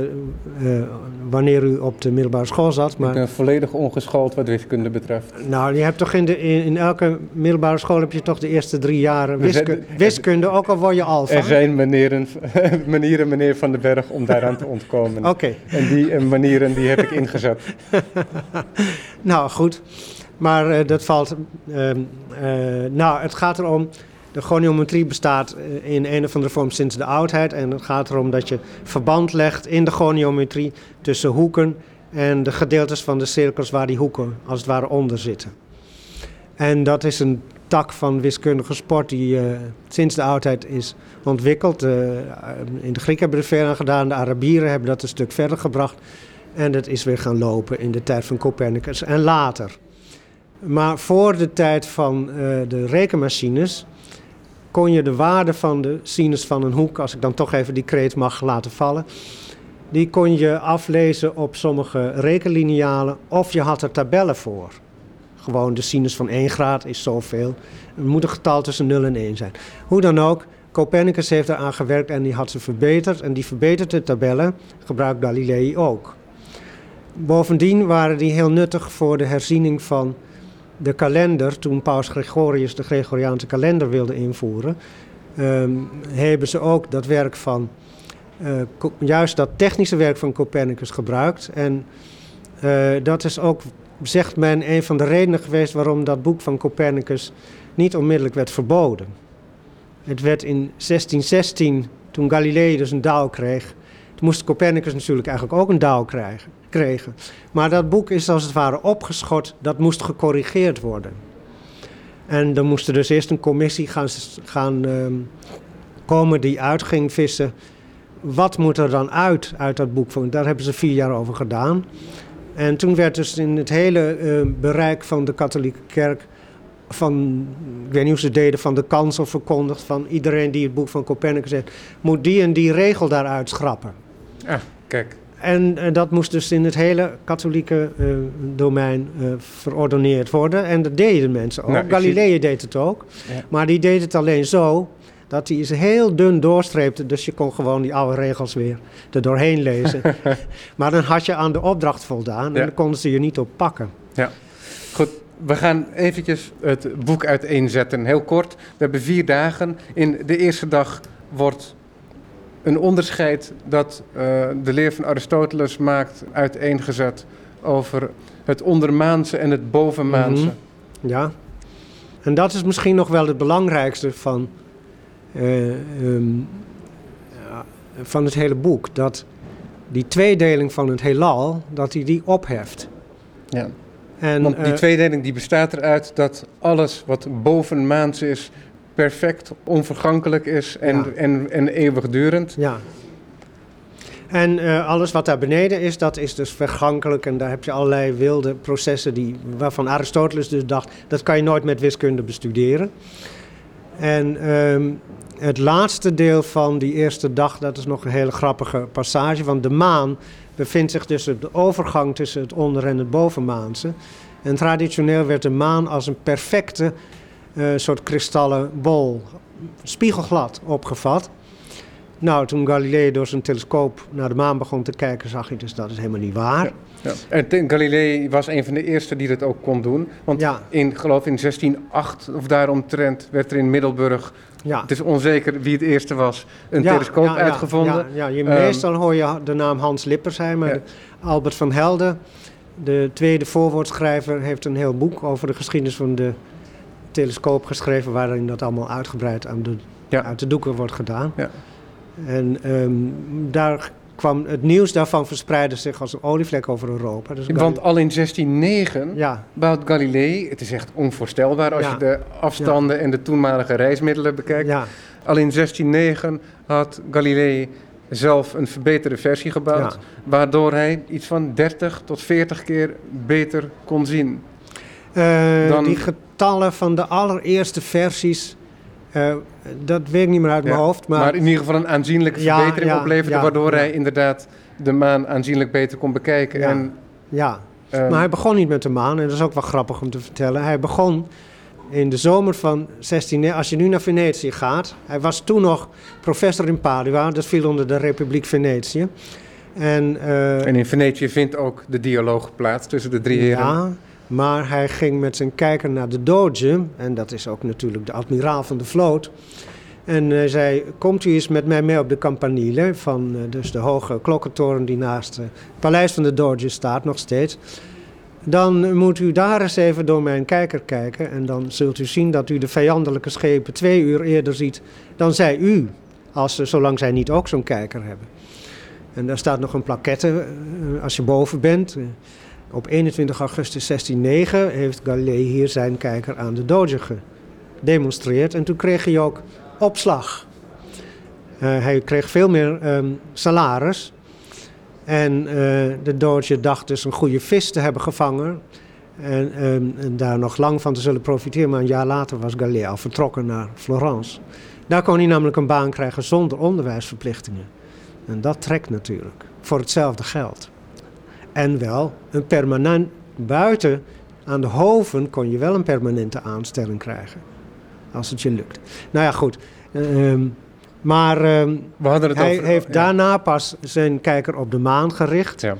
uh, wanneer u op de middelbare school zat. Maar... Ik ben volledig ongeschoold wat wiskunde betreft. Nou, je hebt toch in, de, in, in, elke middelbare school heb je toch de eerste drie jaren wiskunde, wiskunde ook al word je alfa. Er zijn manieren, manieren, meneer Van den Berg, om daaraan te ontkomen. Oké. Okay. En die manieren die heb ik ingezet. nou, goed. Maar dat valt... Ehm, nou, het gaat erom... De goniometrie bestaat eh, in een of andere vorm sinds de oudheid. En het gaat erom dat je verband legt in de goniometrie tussen hoeken en de gedeeltes van de cirkels waar die hoeken als het ware onder zitten. En dat is een tak van wiskundige sport die uh, sinds de oudheid is ontwikkeld. Uh, in de Grieken hebben er veel aan gedaan, de Arabieren hebben dat een stuk verder gebracht. En dat is weer gaan lopen in de tijd van Copernicus en later. Maar voor de tijd van de rekenmachines kon je de waarde van de sinus van een hoek, als ik dan toch even die kreet mag laten vallen, die kon je aflezen op sommige rekenlinealen of je had er tabellen voor. Gewoon de sinus van 1 graad is zoveel. Er moet een getal tussen 0 en 1 zijn. Hoe dan ook, Copernicus heeft eraan gewerkt en die had ze verbeterd. En die verbeterde tabellen gebruikt Galilei ook. Bovendien waren die heel nuttig voor de herziening van de kalender, toen Paus Gregorius de Gregoriaanse kalender wilde invoeren, um, hebben ze ook dat werk van, uh, juist dat technische werk van Copernicus gebruikt. En uh, dat is ook, zegt men, een van de redenen geweest waarom dat boek van Copernicus niet onmiddellijk werd verboden. Het werd in 1616, toen Galilei dus een dauw kreeg, moest Copernicus natuurlijk eigenlijk ook een dauw krijgen kregen. Maar dat boek is als het ware opgeschort, dat moest gecorrigeerd worden. En dan moest er dus eerst een commissie gaan, gaan um, komen die uit ging vissen. Wat moet er dan uit, uit dat boek? Daar hebben ze vier jaar over gedaan. En toen werd dus in het hele uh, bereik van de katholieke kerk... van, ik weet niet hoe ze deden, van de kansel verkondigd... van iedereen die het boek van Copernicus heeft... moet die en die regel daaruit schrappen. Ah, kijk. En uh, dat moest dus in het hele katholieke uh, domein uh, verordoneerd worden. En dat deden mensen ook. Nou, Galilei zie... deed het ook. Ja. Maar die deed het alleen zo dat hij ze heel dun doorstreepte. Dus je kon gewoon die oude regels weer er doorheen lezen. maar dan had je aan de opdracht voldaan en ja. dan konden ze je niet op pakken. Ja, goed. We gaan eventjes het boek uiteenzetten, heel kort. We hebben vier dagen. In de eerste dag wordt een onderscheid dat uh, de leer van Aristoteles maakt uiteengezet over het ondermaanse en het bovenmaanse. Mm -hmm. Ja, en dat is misschien nog wel het belangrijkste van, uh, um, van het hele boek. Dat die tweedeling van het heelal, dat hij die opheft. Ja. En, Want die uh, tweedeling die bestaat eruit dat alles wat bovenmaans is perfect, onvergankelijk is en, ja. en, en eeuwigdurend. Ja. En uh, alles wat daar beneden is, dat is dus vergankelijk. En daar heb je allerlei wilde processen die, waarvan Aristoteles dus dacht... dat kan je nooit met wiskunde bestuderen. En um, het laatste deel van die eerste dag, dat is nog een hele grappige passage. Want de maan bevindt zich dus op de overgang tussen het onder- en het bovenmaanse. En traditioneel werd de maan als een perfecte uh, soort kristallen bol, spiegelglad opgevat. Nou, toen Galilei door zijn telescoop naar de maan begon te kijken, zag hij dus dat is helemaal niet waar. Ja. Ja. En Galilei was een van de eerste die dat ook kon doen. Want Ja. in, geloof in 1608 of daaromtrent werd er in Middelburg, Ja. het is onzeker wie het eerste was, een telescoop uitgevonden. Ja, ja, je, Ehm, meestal hoor je de naam Hans Lippersheim, maar Ja. de- Albert van Helden, de tweede voorwoordschrijver, heeft een heel boek over de geschiedenis van de telescoop geschreven, waarin dat allemaal uitgebreid aan de, Ja. uit de doeken wordt gedaan. Ja. En ehm, daar kwam het nieuws daarvan verspreidde zich als een olievlek over Europa. Dus Want al in 1609 ja, bouwt Galilei, het is echt onvoorstelbaar als Ja. je de afstanden en de toenmalige reismiddelen bekijkt. ja, Al in 1609 had Galilei zelf een verbeterde versie gebouwd, waardoor hij iets van 30 tot 40 keer beter kon zien. Eh, Dan- Die getallen van de allereerste versies, eh, dat weet ik niet meer uit mijn Ja, hoofd. Maar, Maar in ieder geval een aanzienlijke Ja, verbetering ja, opleverde, ja, waardoor ja. hij inderdaad de maan aanzienlijk beter kon bekijken. Ja. En, ja. ehm, maar hij begon niet met de maan en dat is ook wel grappig om te vertellen. Hij begon in de zomer van 16... Als je nu naar Venetië gaat, hij was toen nog professor in Padua, dat viel onder de Republiek Venetië. En, eh, en in Venetië vindt ook de dialoog plaats tussen de drie heren. Maar hij ging met zijn kijker naar de Doge. En dat is ook natuurlijk de admiraal van de vloot. En hij zei, komt u eens met mij mee op de Campanile... van eh, dus de hoge klokkentoren die naast eh, het paleis van de Doge staat, nog steeds. Dan moet u daar eens even door mijn kijker kijken... en dan zult u zien dat u de vijandelijke schepen twee uur eerder ziet... dan zij u, als, ze- zolang zij niet ook zo'n kijker hebben. En daar staat nog een plaquette eh, als je boven bent... op 21 augustus 1609 heeft Galilei hier zijn kijker aan de Doge gedemonstreerd. En toen kreeg hij ook opslag. Eh, hij kreeg veel meer ehm, salaris. En eh, de Doge dacht dus een goede vis te hebben gevangen. En, ehm, en daar nog lang van te zullen profiteren. Maar een jaar later was Galilei al vertrokken naar Florence. Daar kon hij namelijk een baan krijgen zonder onderwijsverplichtingen. En dat trekt natuurlijk. Voor hetzelfde geld. En wel een permanent buiten aan de hoven kon je wel een permanente aanstelling krijgen. Als het je lukt. Nou ja, goed. Ehm, maar ehm, We hadden het hij over... heeft ja. daarna pas zijn kijker op de maan gericht. Ja.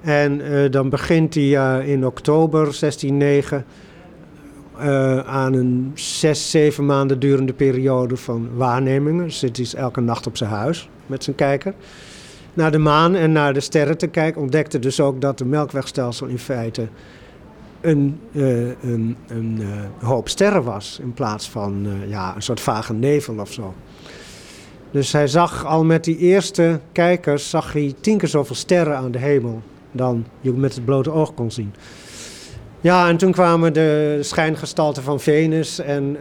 En eh, dan begint hij eh, in oktober 1609 eh, aan een zes, zeven maanden durende periode van waarnemingen. Zit hij elke nacht op zijn huis met zijn kijker. Naar de maan en naar de sterren te kijken. Ontdekte dus ook dat de melkwegstelsel in feite een, eh, een, een eh, hoop sterren was. In plaats van eh, ja, een soort vage nevel of zo. Dus hij zag al met die eerste kijkers zag hij tien keer zoveel sterren aan de hemel dan je met het blote oog kon zien. Ja, en toen kwamen de schijngestalten van Venus en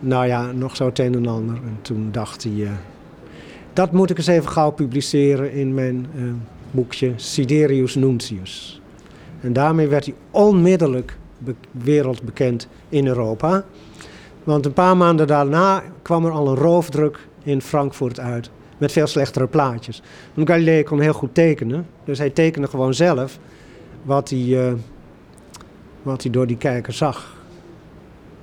nou ja, nog zo het een en ander. En toen dacht hij, dat moet ik eens even gauw publiceren in mijn eh, boekje Siderius Nuncius. En daarmee werd hij onmiddellijk be- wereldbekend in Europa. Want een paar maanden daarna kwam er al een roofdruk in Frankfurt uit. Met veel slechtere plaatjes. Want Galilei kon heel goed tekenen. Dus hij tekende gewoon zelf wat hij, eh, wat hij door die kijker zag.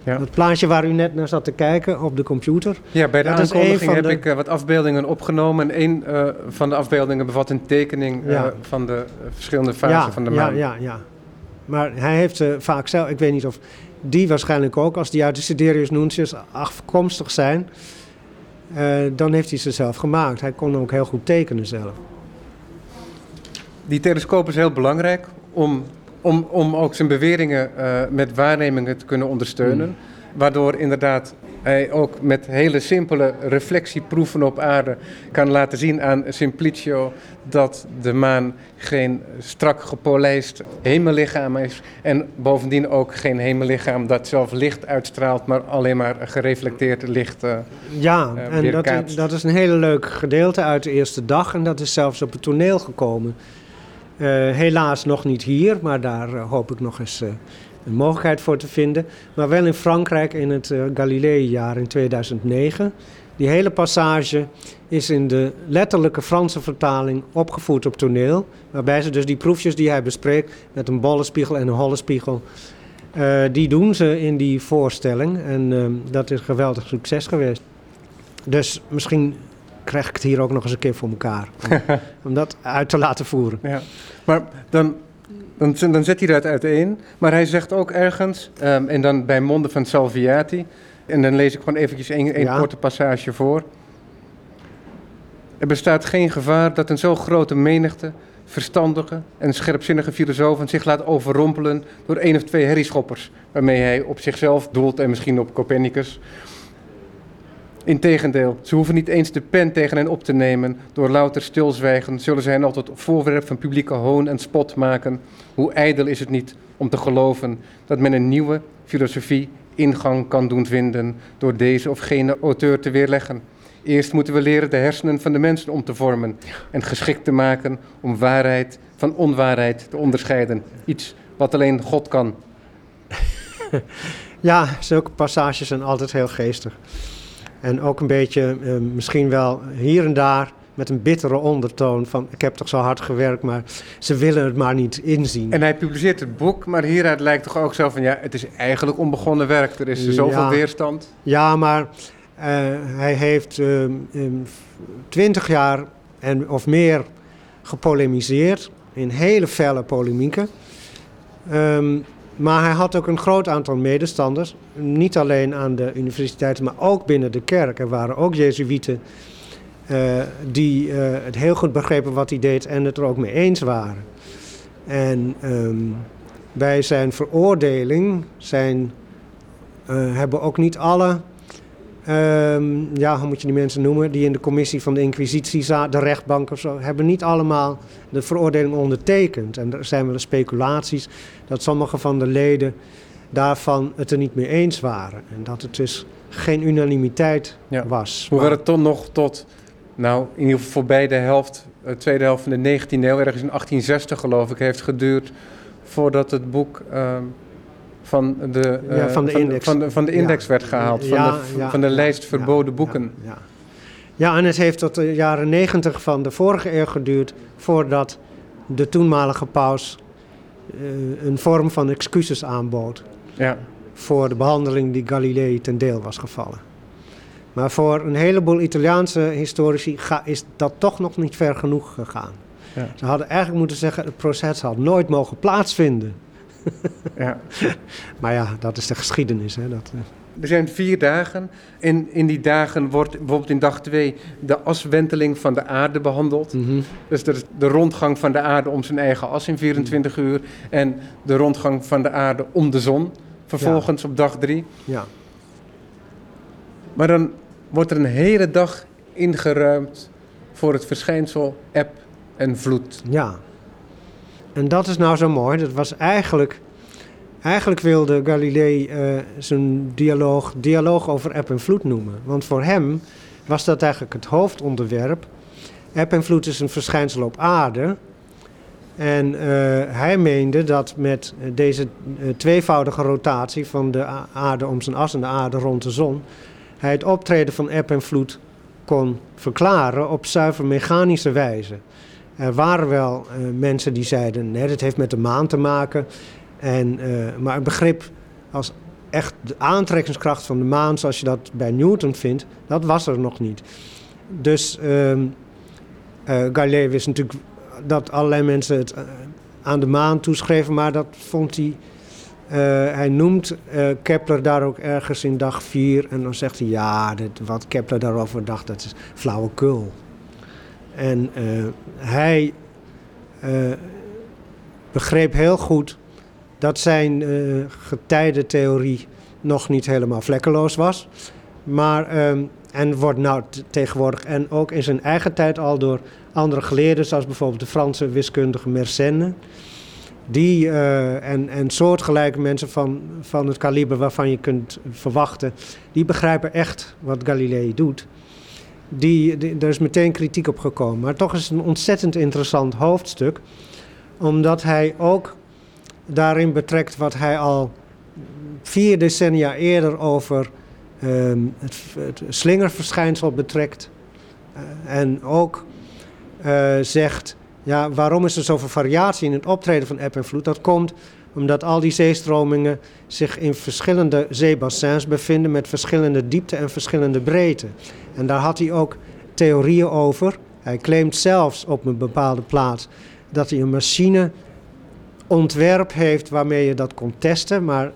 Ja. Dat plaatje waar u net naar zat te kijken op de computer. Ja, bij de aankondiging heb de- ik eh, wat afbeeldingen opgenomen. En een eh, van de afbeeldingen bevat een tekening eh, Ja. van de verschillende fasen ja, van de ja, maan. ja, ja. Maar hij heeft ze vaak zelf, ik weet niet of die waarschijnlijk ook, als die uit de Siderius Nuncius afkomstig zijn, dan heeft hij ze zelf gemaakt. Hij kon ook heel goed tekenen zelf. Die telescoop is heel belangrijk om, om, om ook zijn beweringen eh, met waarnemingen te kunnen ondersteunen. Hmm. Waardoor inderdaad hij ook met hele simpele reflectieproeven op aarde kan laten zien aan Simplicio dat de maan geen strak gepolijst hemellichaam is. En bovendien ook geen hemellichaam dat zelf licht uitstraalt, maar alleen maar gereflecteerd licht. eh, Ja, eh, en dat, weerkaatst. dat is een hele leuk gedeelte uit de eerste dag. En dat is zelfs op het toneel gekomen. Eh, helaas nog niet hier, maar daar eh, hoop ik nog eens eh, een mogelijkheid voor te vinden. Maar wel in Frankrijk in het Galilei-jaar in 2009. Die hele passage is in de letterlijke Franse vertaling opgevoerd op toneel. Waarbij ze dus die proefjes die hij bespreekt met een bolle spiegel en een holle spiegel... eh, die doen ze in die voorstelling. En eh, dat is een geweldig succes geweest. Dus misschien krijg ik het hier ook nog eens een keer voor elkaar. Om, om dat uit te laten voeren. Ja. Maar dan, dan, dan zet hij dat uiteen. Maar hij zegt ook ergens, ehm, en dan bij monden van Salviati... en dan lees ik gewoon eventjes één één Ja. korte passage voor... Er bestaat geen gevaar dat een zo grote menigte verstandige en scherpzinnige filosofen zich laat overrompelen door één of twee herrieschoppers, waarmee hij op zichzelf doelt en misschien op Copernicus. Integendeel, ze hoeven niet eens de pen tegen hen op te nemen. Door louter stilzwijgen zullen zij hen altijd voorwerp van publieke hoon en spot maken. Hoe ijdel is het niet om te geloven dat men een nieuwe filosofie ingang kan doen vinden door deze of gene auteur te weerleggen. Eerst moeten we leren de hersenen van de mensen om te vormen en geschikt te maken om waarheid van onwaarheid te onderscheiden. Iets wat alleen God kan. Ja, zulke passages zijn altijd heel geestig. En ook een beetje, eh, misschien wel hier en daar, met een bittere ondertoon van... ik heb toch zo hard gewerkt, maar ze willen het maar niet inzien. En hij publiceert het boek, maar hieruit lijkt toch ook zo van ja, het is eigenlijk onbegonnen werk. Er is zoveel Ja. weerstand. Ja, maar eh, hij heeft ehm, twintig jaar en, of meer gepolemiseerd in hele felle polemieken. Ehm, maar hij had ook een groot aantal medestanders. Niet alleen aan de universiteiten, maar ook binnen de kerk. Er waren ook Jezuïeten eh, die eh, het heel goed begrepen wat hij deed en het er ook mee eens waren. En ehm, bij zijn veroordeling zijn, eh, hebben ook niet alle Ehm, ja, hoe moet je die mensen noemen? Die in de commissie van de Inquisitie zaten, de rechtbank of zo, hebben niet allemaal de veroordeling ondertekend. En er zijn wel speculaties dat sommige van de leden daarvan het er niet mee eens waren. En dat het dus geen unanimiteit Ja. was. Hoewel Maar- het toch nog tot, nou in ieder geval voorbij de helft, de tweede helft van de 19e eeuw, ergens in 1860 geloof ik, heeft geduurd voordat het boek ehm, van, de, eh, Ja, van de index. van de, van de Ja. index werd gehaald, van, Ja, de, van de lijst verboden ja, boeken. Ja, ja, en het heeft tot de jaren negentig van de vorige eeuw geduurd voordat de toenmalige paus eh, een vorm van excuses aanbood. Ja. voor de behandeling die Galilei ten deel was gevallen. Maar voor een heleboel Italiaanse historici ga- is dat toch nog niet ver genoeg gegaan. Ja. Ze hadden eigenlijk moeten zeggen, het proces had nooit mogen plaatsvinden. Ja. Maar ja, dat is de geschiedenis. Hè? Dat, eh, Er zijn vier dagen. En in die dagen wordt bijvoorbeeld in dag 2 de aswenteling van de aarde behandeld. Dus dat is de rondgang van de aarde om zijn eigen as in 24 uur. En de rondgang van de aarde om de zon. Vervolgens op dag 3. ja. Maar dan wordt er een hele dag ingeruimd voor het verschijnsel eb en vloed. ja. En dat is nou zo mooi. Dat was eigenlijk... Eigenlijk wilde Galilei eh, zijn dialoog, dialoog over eb en vloed noemen. Want voor hem was dat eigenlijk het hoofdonderwerp. Eb en vloed is een verschijnsel op aarde. En eh, hij meende dat met deze eh, tweevoudige rotatie van de aarde om zijn as en de aarde rond de zon, hij het optreden van eb en vloed kon verklaren op zuiver mechanische wijze. Er waren wel eh, mensen die zeiden, nee, dat heeft met de maan te maken. En, eh, maar het begrip als echt de aantrekkingskracht van de maan, zoals je dat bij Newton vindt, dat was er nog niet. Dus ehm eh, Galilei wist natuurlijk dat allerlei mensen het aan de maan toeschreven, maar dat vond hij. hij noemt Kepler daar ook ergens in dag 4 en dan zegt hij: Ja, wat Kepler daarover dacht, dat is flauwekul. En eh, hij eh, begreep heel goed dat zijn eh getijdentheorie nog niet helemaal vlekkeloos was. Maar, ehm, en wordt nou tegenwoordig en ook in zijn eigen tijd al door andere geleerden, zoals bijvoorbeeld de Franse wiskundige Mersenne. Die en, en soortgelijke mensen van, van het kaliber waarvan je kunt verwachten, die begrijpen echt wat Galilei doet. Die, er is meteen kritiek op gekomen. Maar toch is het een ontzettend interessant hoofdstuk, omdat hij ook daarin betrekt wat hij al vier decennia eerder over ehm, het, slingerverschijnsel betrekt. Eh, en ook eh, zegt, ja, waarom is er zoveel variatie in het optreden van eb en vloed? Dat komt omdat al die zeestromingen zich in verschillende zeebassins bevinden met verschillende diepte en verschillende breedte. En daar had hij ook theorieën over. Hij claimt zelfs op een bepaalde plaats dat hij een machine ontwerp heeft waarmee je dat kon testen, maar eh,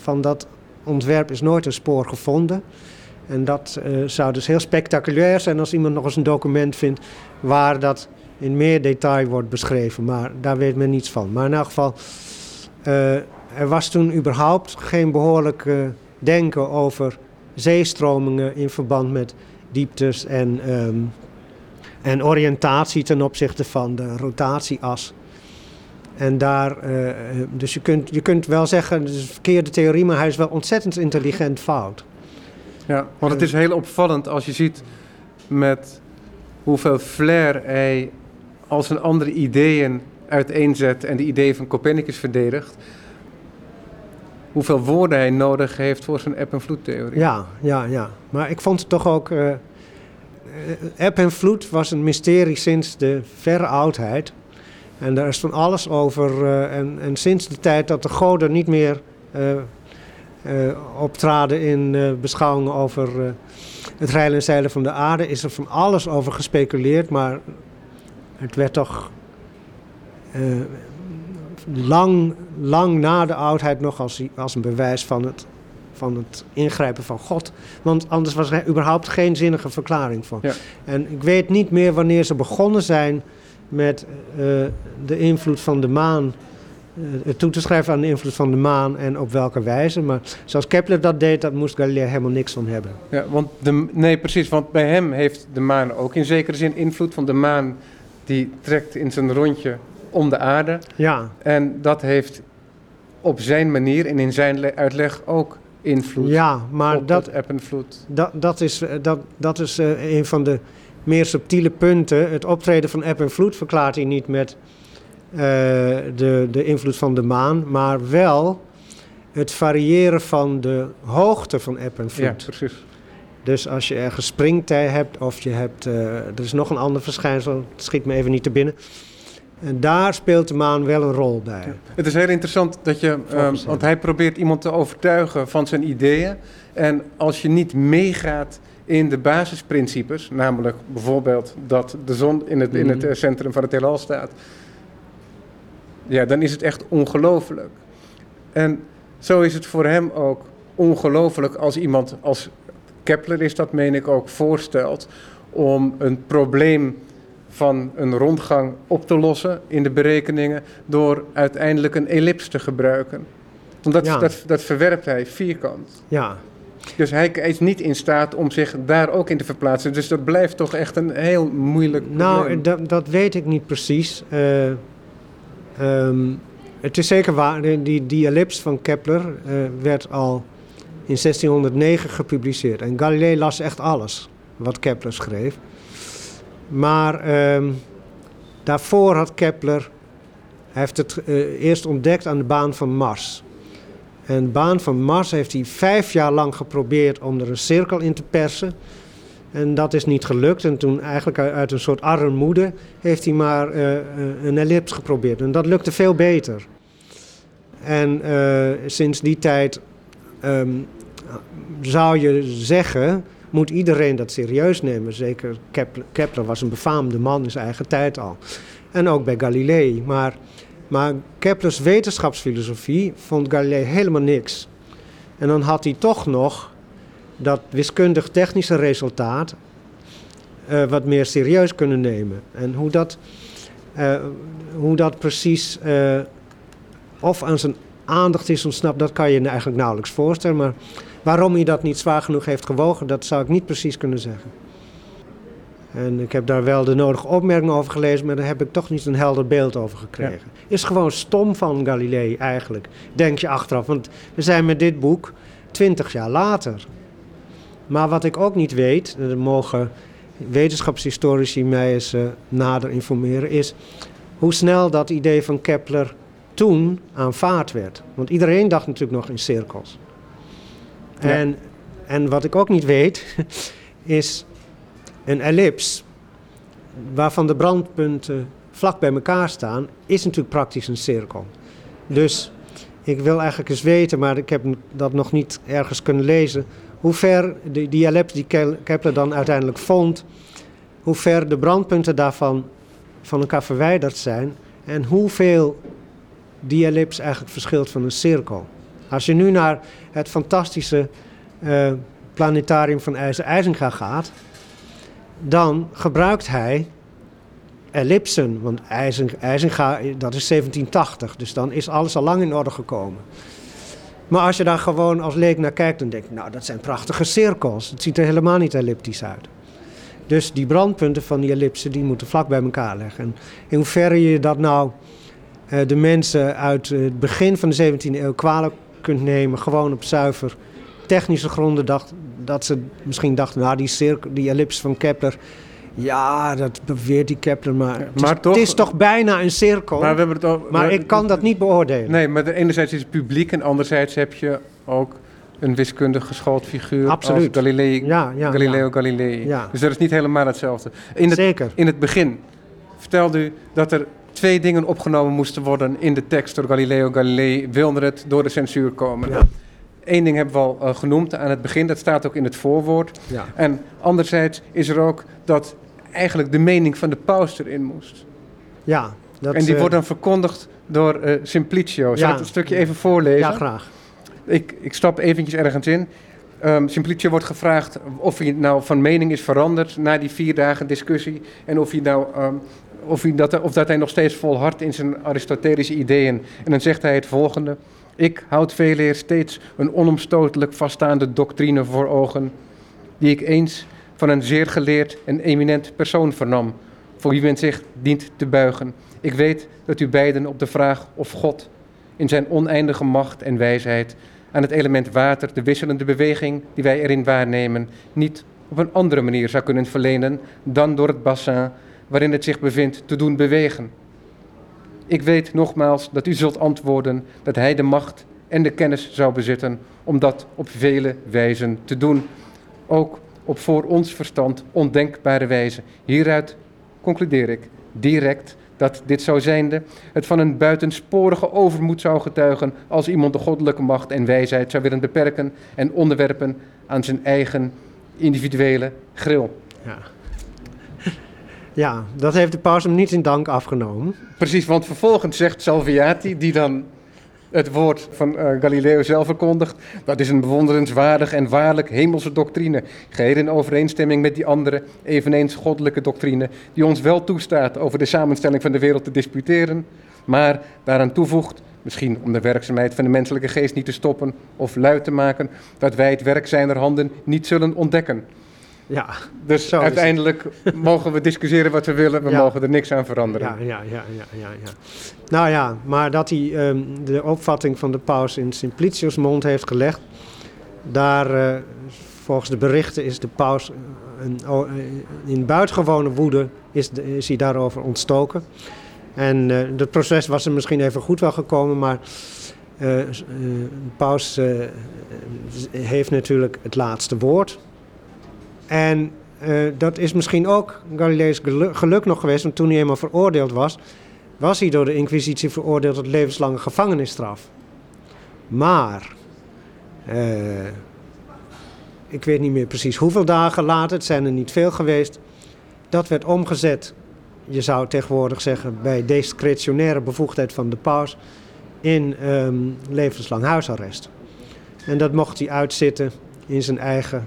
van dat ontwerp is nooit een spoor gevonden. En dat uh, zou dus heel spectaculair zijn als iemand nog eens een document vindt waar dat in meer detail wordt beschreven. Maar daar weet men niets van. Maar in elk geval, er was toen überhaupt geen behoorlijk denken over zeestromingen in verband met dieptes en, um, en oriëntatie ten opzichte van de rotatieas. En daar, uh, dus je kunt, je kunt wel zeggen, het is een verkeerde theorie, maar hij is wel ontzettend intelligent fout. Ja, want het is heel opvallend als je ziet met hoeveel flair hij al zijn andere ideeën uiteenzet en de ideeën van Copernicus verdedigt. Hoeveel woorden hij nodig heeft voor zijn eb- en vloedtheorie. Ja, ja, ja. Maar ik vond het toch ook. Uh, eb en vloed was een mysterie sinds de verre oudheid. En daar is van alles over. Uh, en, en, sinds de tijd dat de goden niet meer optraden in beschouwingen over het reilen en zeilen van de aarde, is er van alles over gespeculeerd. Maar het werd toch lang, lang na de oudheid nog als, als een bewijs van het, van het ingrijpen van God. Want anders was er überhaupt geen zinnige verklaring van. Ja. En ik weet niet meer wanneer ze begonnen zijn met uh, de invloed van de maan. Uh, toe te schrijven aan de invloed van de maan en op welke wijze. Maar zoals Kepler dat deed, dat moest Galileo helemaal niks van hebben. Ja, want de, nee, precies. Want bij hem heeft de maan ook in zekere zin invloed. Want de maan die trekt in zijn rondje om de aarde. Ja. En dat heeft op zijn manier en in zijn uitleg ook invloed ja, maar op dat, dat eb en vloed. Dat, dat is, dat, dat is uh, een van de meer subtiele punten. Het optreden van eb en vloed verklaart hij niet met uh, de, de invloed van de maan, maar wel het variëren van de hoogte van eb en vloed. Ja, precies. Dus als je ergens springtij hebt of je hebt, uh, er is nog een ander verschijnsel, het schiet me even niet te binnen. En daar speelt de maan wel een rol bij. Ja. Het is heel interessant dat je, um, want hij probeert iemand te overtuigen van zijn ideeën. En als je niet meegaat in de basisprincipes, namelijk bijvoorbeeld dat de zon in het, in het uh, centrum van het heelal staat, ja, dan is het echt ongelooflijk. En zo is het voor hem ook ongelooflijk als iemand als Kepler is dat, meen ik ook, voorstelt om een probleem van een rondgang op te lossen in de berekeningen door uiteindelijk een ellips te gebruiken. Want dat, Ja. dat, dat verwerpt hij vierkant. Ja, Dus hij is niet in staat om zich daar ook in te verplaatsen. Dus dat blijft toch echt een heel moeilijk probleem. nou, dat, dat weet ik niet precies. Eh, ehm, het is zeker waar, die- die, die ellips van Kepler eh, werd al in 1609 gepubliceerd. En Galilei las echt alles wat Kepler schreef. Maar ehm, daarvoor had Kepler, hij heeft het eh, eerst ontdekt aan de baan van Mars. En de baan van Mars heeft hij vijf jaar lang geprobeerd om er een cirkel in te persen. En dat is niet gelukt. En toen eigenlijk uit- een soort armoede heeft hij maar eh, eh, een ellips geprobeerd. En dat lukte veel beter. En sinds die tijd ehm, zou je zeggen, moet iedereen dat serieus nemen. Zeker Kepler, was een befaamde man in zijn eigen tijd al. En ook bij Galilei. Maar, maar Keplers wetenschapsfilosofie vond Galilei helemaal niks. En dan had hij toch nog dat wiskundig-technische resultaat eh, wat meer serieus kunnen nemen. En hoe dat, eh, hoe dat precies eh, of aan zijn aandacht is ontsnapt, dat kan je eigenlijk nauwelijks voorstellen. Maar waarom hij dat niet zwaar genoeg heeft gewogen, dat zou ik niet precies kunnen zeggen. En ik heb daar wel de nodige opmerkingen over gelezen, maar daar heb ik toch niet een helder beeld over gekregen. Is gewoon stom van Galilei eigenlijk, denk je achteraf. Want we zijn met dit boek twintig jaar later. Maar wat ik ook niet weet, en mogen wetenschapshistorici mij eens eh, nader informeren, is hoe snel dat idee van Kepler toen aanvaard werd. Want iedereen dacht natuurlijk nog in cirkels. En, en wat ik ook niet weet, is een ellips, waarvan de brandpunten vlak bij elkaar staan, is natuurlijk praktisch een cirkel. Dus ik wil eigenlijk eens weten, maar ik heb dat nog niet ergens kunnen lezen, hoe ver die, die ellips die Ke- Kepler dan uiteindelijk vond, hoe ver de brandpunten daarvan van elkaar verwijderd zijn en hoeveel die ellips eigenlijk verschilt van een cirkel. Als je nu naar het fantastische uh, planetarium van IJzer IJzinga gaat, dan gebruikt hij ellipsen. Want IJzinga, dat is 1780, dus dan is alles al lang in orde gekomen. Maar als je daar gewoon als leek naar kijkt, dan denk je, nou, dat zijn prachtige cirkels. Het ziet er helemaal niet elliptisch uit. Dus die brandpunten van die ellipsen, die moeten vlak bij elkaar liggen. En in hoeverre je dat nou uh, de mensen uit het begin van de 17e eeuw kwalijk kunt nemen, gewoon op zuiver technische gronden, dacht, dat ze misschien dachten, nou, die, cirkel, die ellips van Kepler, ja, dat beweert die Kepler, maar, het, maar is, toch, het is toch bijna een cirkel. Maar, we hebben het ook, maar ik kan dat niet beoordelen. Nee, maar enerzijds is het publiek en anderzijds heb je ook een wiskundig geschoold figuur Absoluut. als Galilei, ja, ja, Galileo Galilei. Dus dat is niet helemaal hetzelfde. In het, Zeker. In het begin vertelde u dat er twee dingen opgenomen moesten worden in de tekst door Galileo Galilei. Wilde het door de censuur komen. Ja. Eén ding hebben we al uh, genoemd aan het begin, dat staat ook in het voorwoord. Ja. En anderzijds is er ook dat eigenlijk de mening van de paus erin moest. Ja. Dat, en die uh, wordt dan verkondigd door uh, Simplicio. Zal ik het stukje even voorlezen? Ja, graag. Ik, ik stap eventjes ergens in. Um, wordt gevraagd of hij nou van mening is veranderd na die vier dagen discussie. En of hij, nou, um, of, hij dat, of dat hij nog steeds volhardt in zijn Aristotelische ideeën. En dan zegt hij het volgende. Ik houd veeleer steeds een onomstotelijk vaststaande doctrine voor ogen, die ik eens van een zeer geleerd en eminent persoon vernam, voor wie men zich dient te buigen. Ik weet dat u beiden op de vraag of God in zijn oneindige macht en wijsheid aan het element water de wisselende beweging die wij erin waarnemen niet op een andere manier zou kunnen verlenen dan door het bassin waarin het zich bevindt te doen bewegen. Ik weet nogmaals dat u zult antwoorden dat hij de macht en de kennis zou bezitten om dat op vele wijzen te doen. Ook op voor ons verstand ondenkbare wijze. Hieruit concludeer ik direct dat dit zou zijnde het van een buitensporige overmoed zou getuigen als iemand de goddelijke macht en wijsheid zou willen beperken en onderwerpen aan zijn eigen individuele gril. Ja. Ja, dat heeft de paus hem niet in dank afgenomen. Precies, want vervolgens zegt Salviati, die dan het woord van uh, Galileo zelf verkondigt. Dat is een bewonderenswaardig en waarlijk hemelse doctrine. Geheel in overeenstemming met die andere, eveneens goddelijke doctrine. Die ons wel toestaat over de samenstelling van de wereld te disputeren. Maar daaraan toevoegt, misschien om de werkzaamheid van de menselijke geest niet te stoppen of luid te maken. Dat wij het werk zijner handen niet zullen ontdekken. Ja, dus uiteindelijk mogen we discussiëren wat we willen, we mogen er niks aan veranderen. Ja, ja, ja, ja, ja, ja. Nou ja, maar dat hij um, de opvatting van de paus in Simplicius mond heeft gelegd, daar uh, volgens de berichten is de paus een, uh, in buitengewone woede is, is hij daarover ontstoken. En uh, het proces was er misschien even goed wel gekomen, maar de paus heeft natuurlijk het laatste woord. En uh, dat is misschien ook Galileo's geluk nog geweest, want toen hij eenmaal veroordeeld was, was hij door de Inquisitie veroordeeld tot levenslange gevangenisstraf. Maar, uh, ik weet niet meer precies hoeveel dagen later, het zijn er niet veel geweest, dat werd omgezet, je zou tegenwoordig zeggen, bij discretionaire bevoegdheid van de paus, in um, levenslang huisarrest. En dat mocht hij uitzitten in zijn eigen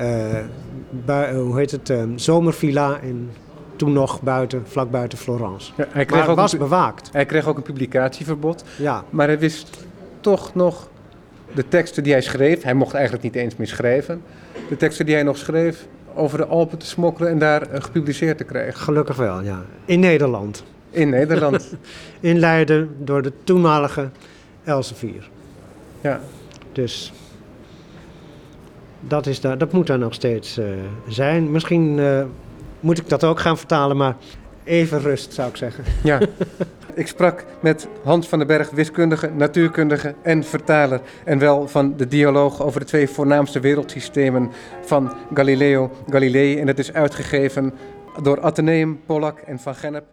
uh, hoe heet het, um, zomervilla in toen nog buiten, vlak buiten Florence. Ja, hij kreeg maar ook was een, bewaakt. Hij kreeg ook een publicatieverbod. Ja. Maar hij wist toch nog de teksten die hij schreef. Hij mocht eigenlijk niet eens meer schrijven. De teksten die hij nog schreef over de Alpen te smokkelen en daar uh, gepubliceerd te krijgen. Gelukkig wel, ja. In Nederland. In Nederland. in Leiden door de toenmalige Elsevier. Ja. Dus dat, is daar, dat moet er nog steeds uh, zijn. Misschien uh, moet ik dat ook gaan vertalen, maar even rust zou ik zeggen. Ja. ik sprak met Hans van den Berg, wiskundige, natuurkundige en vertaler. En wel van de dialoog over de twee voornaamste wereldsystemen van Galileo Galilei. En dat is uitgegeven door Atheneum, Pollack en Van Gennep.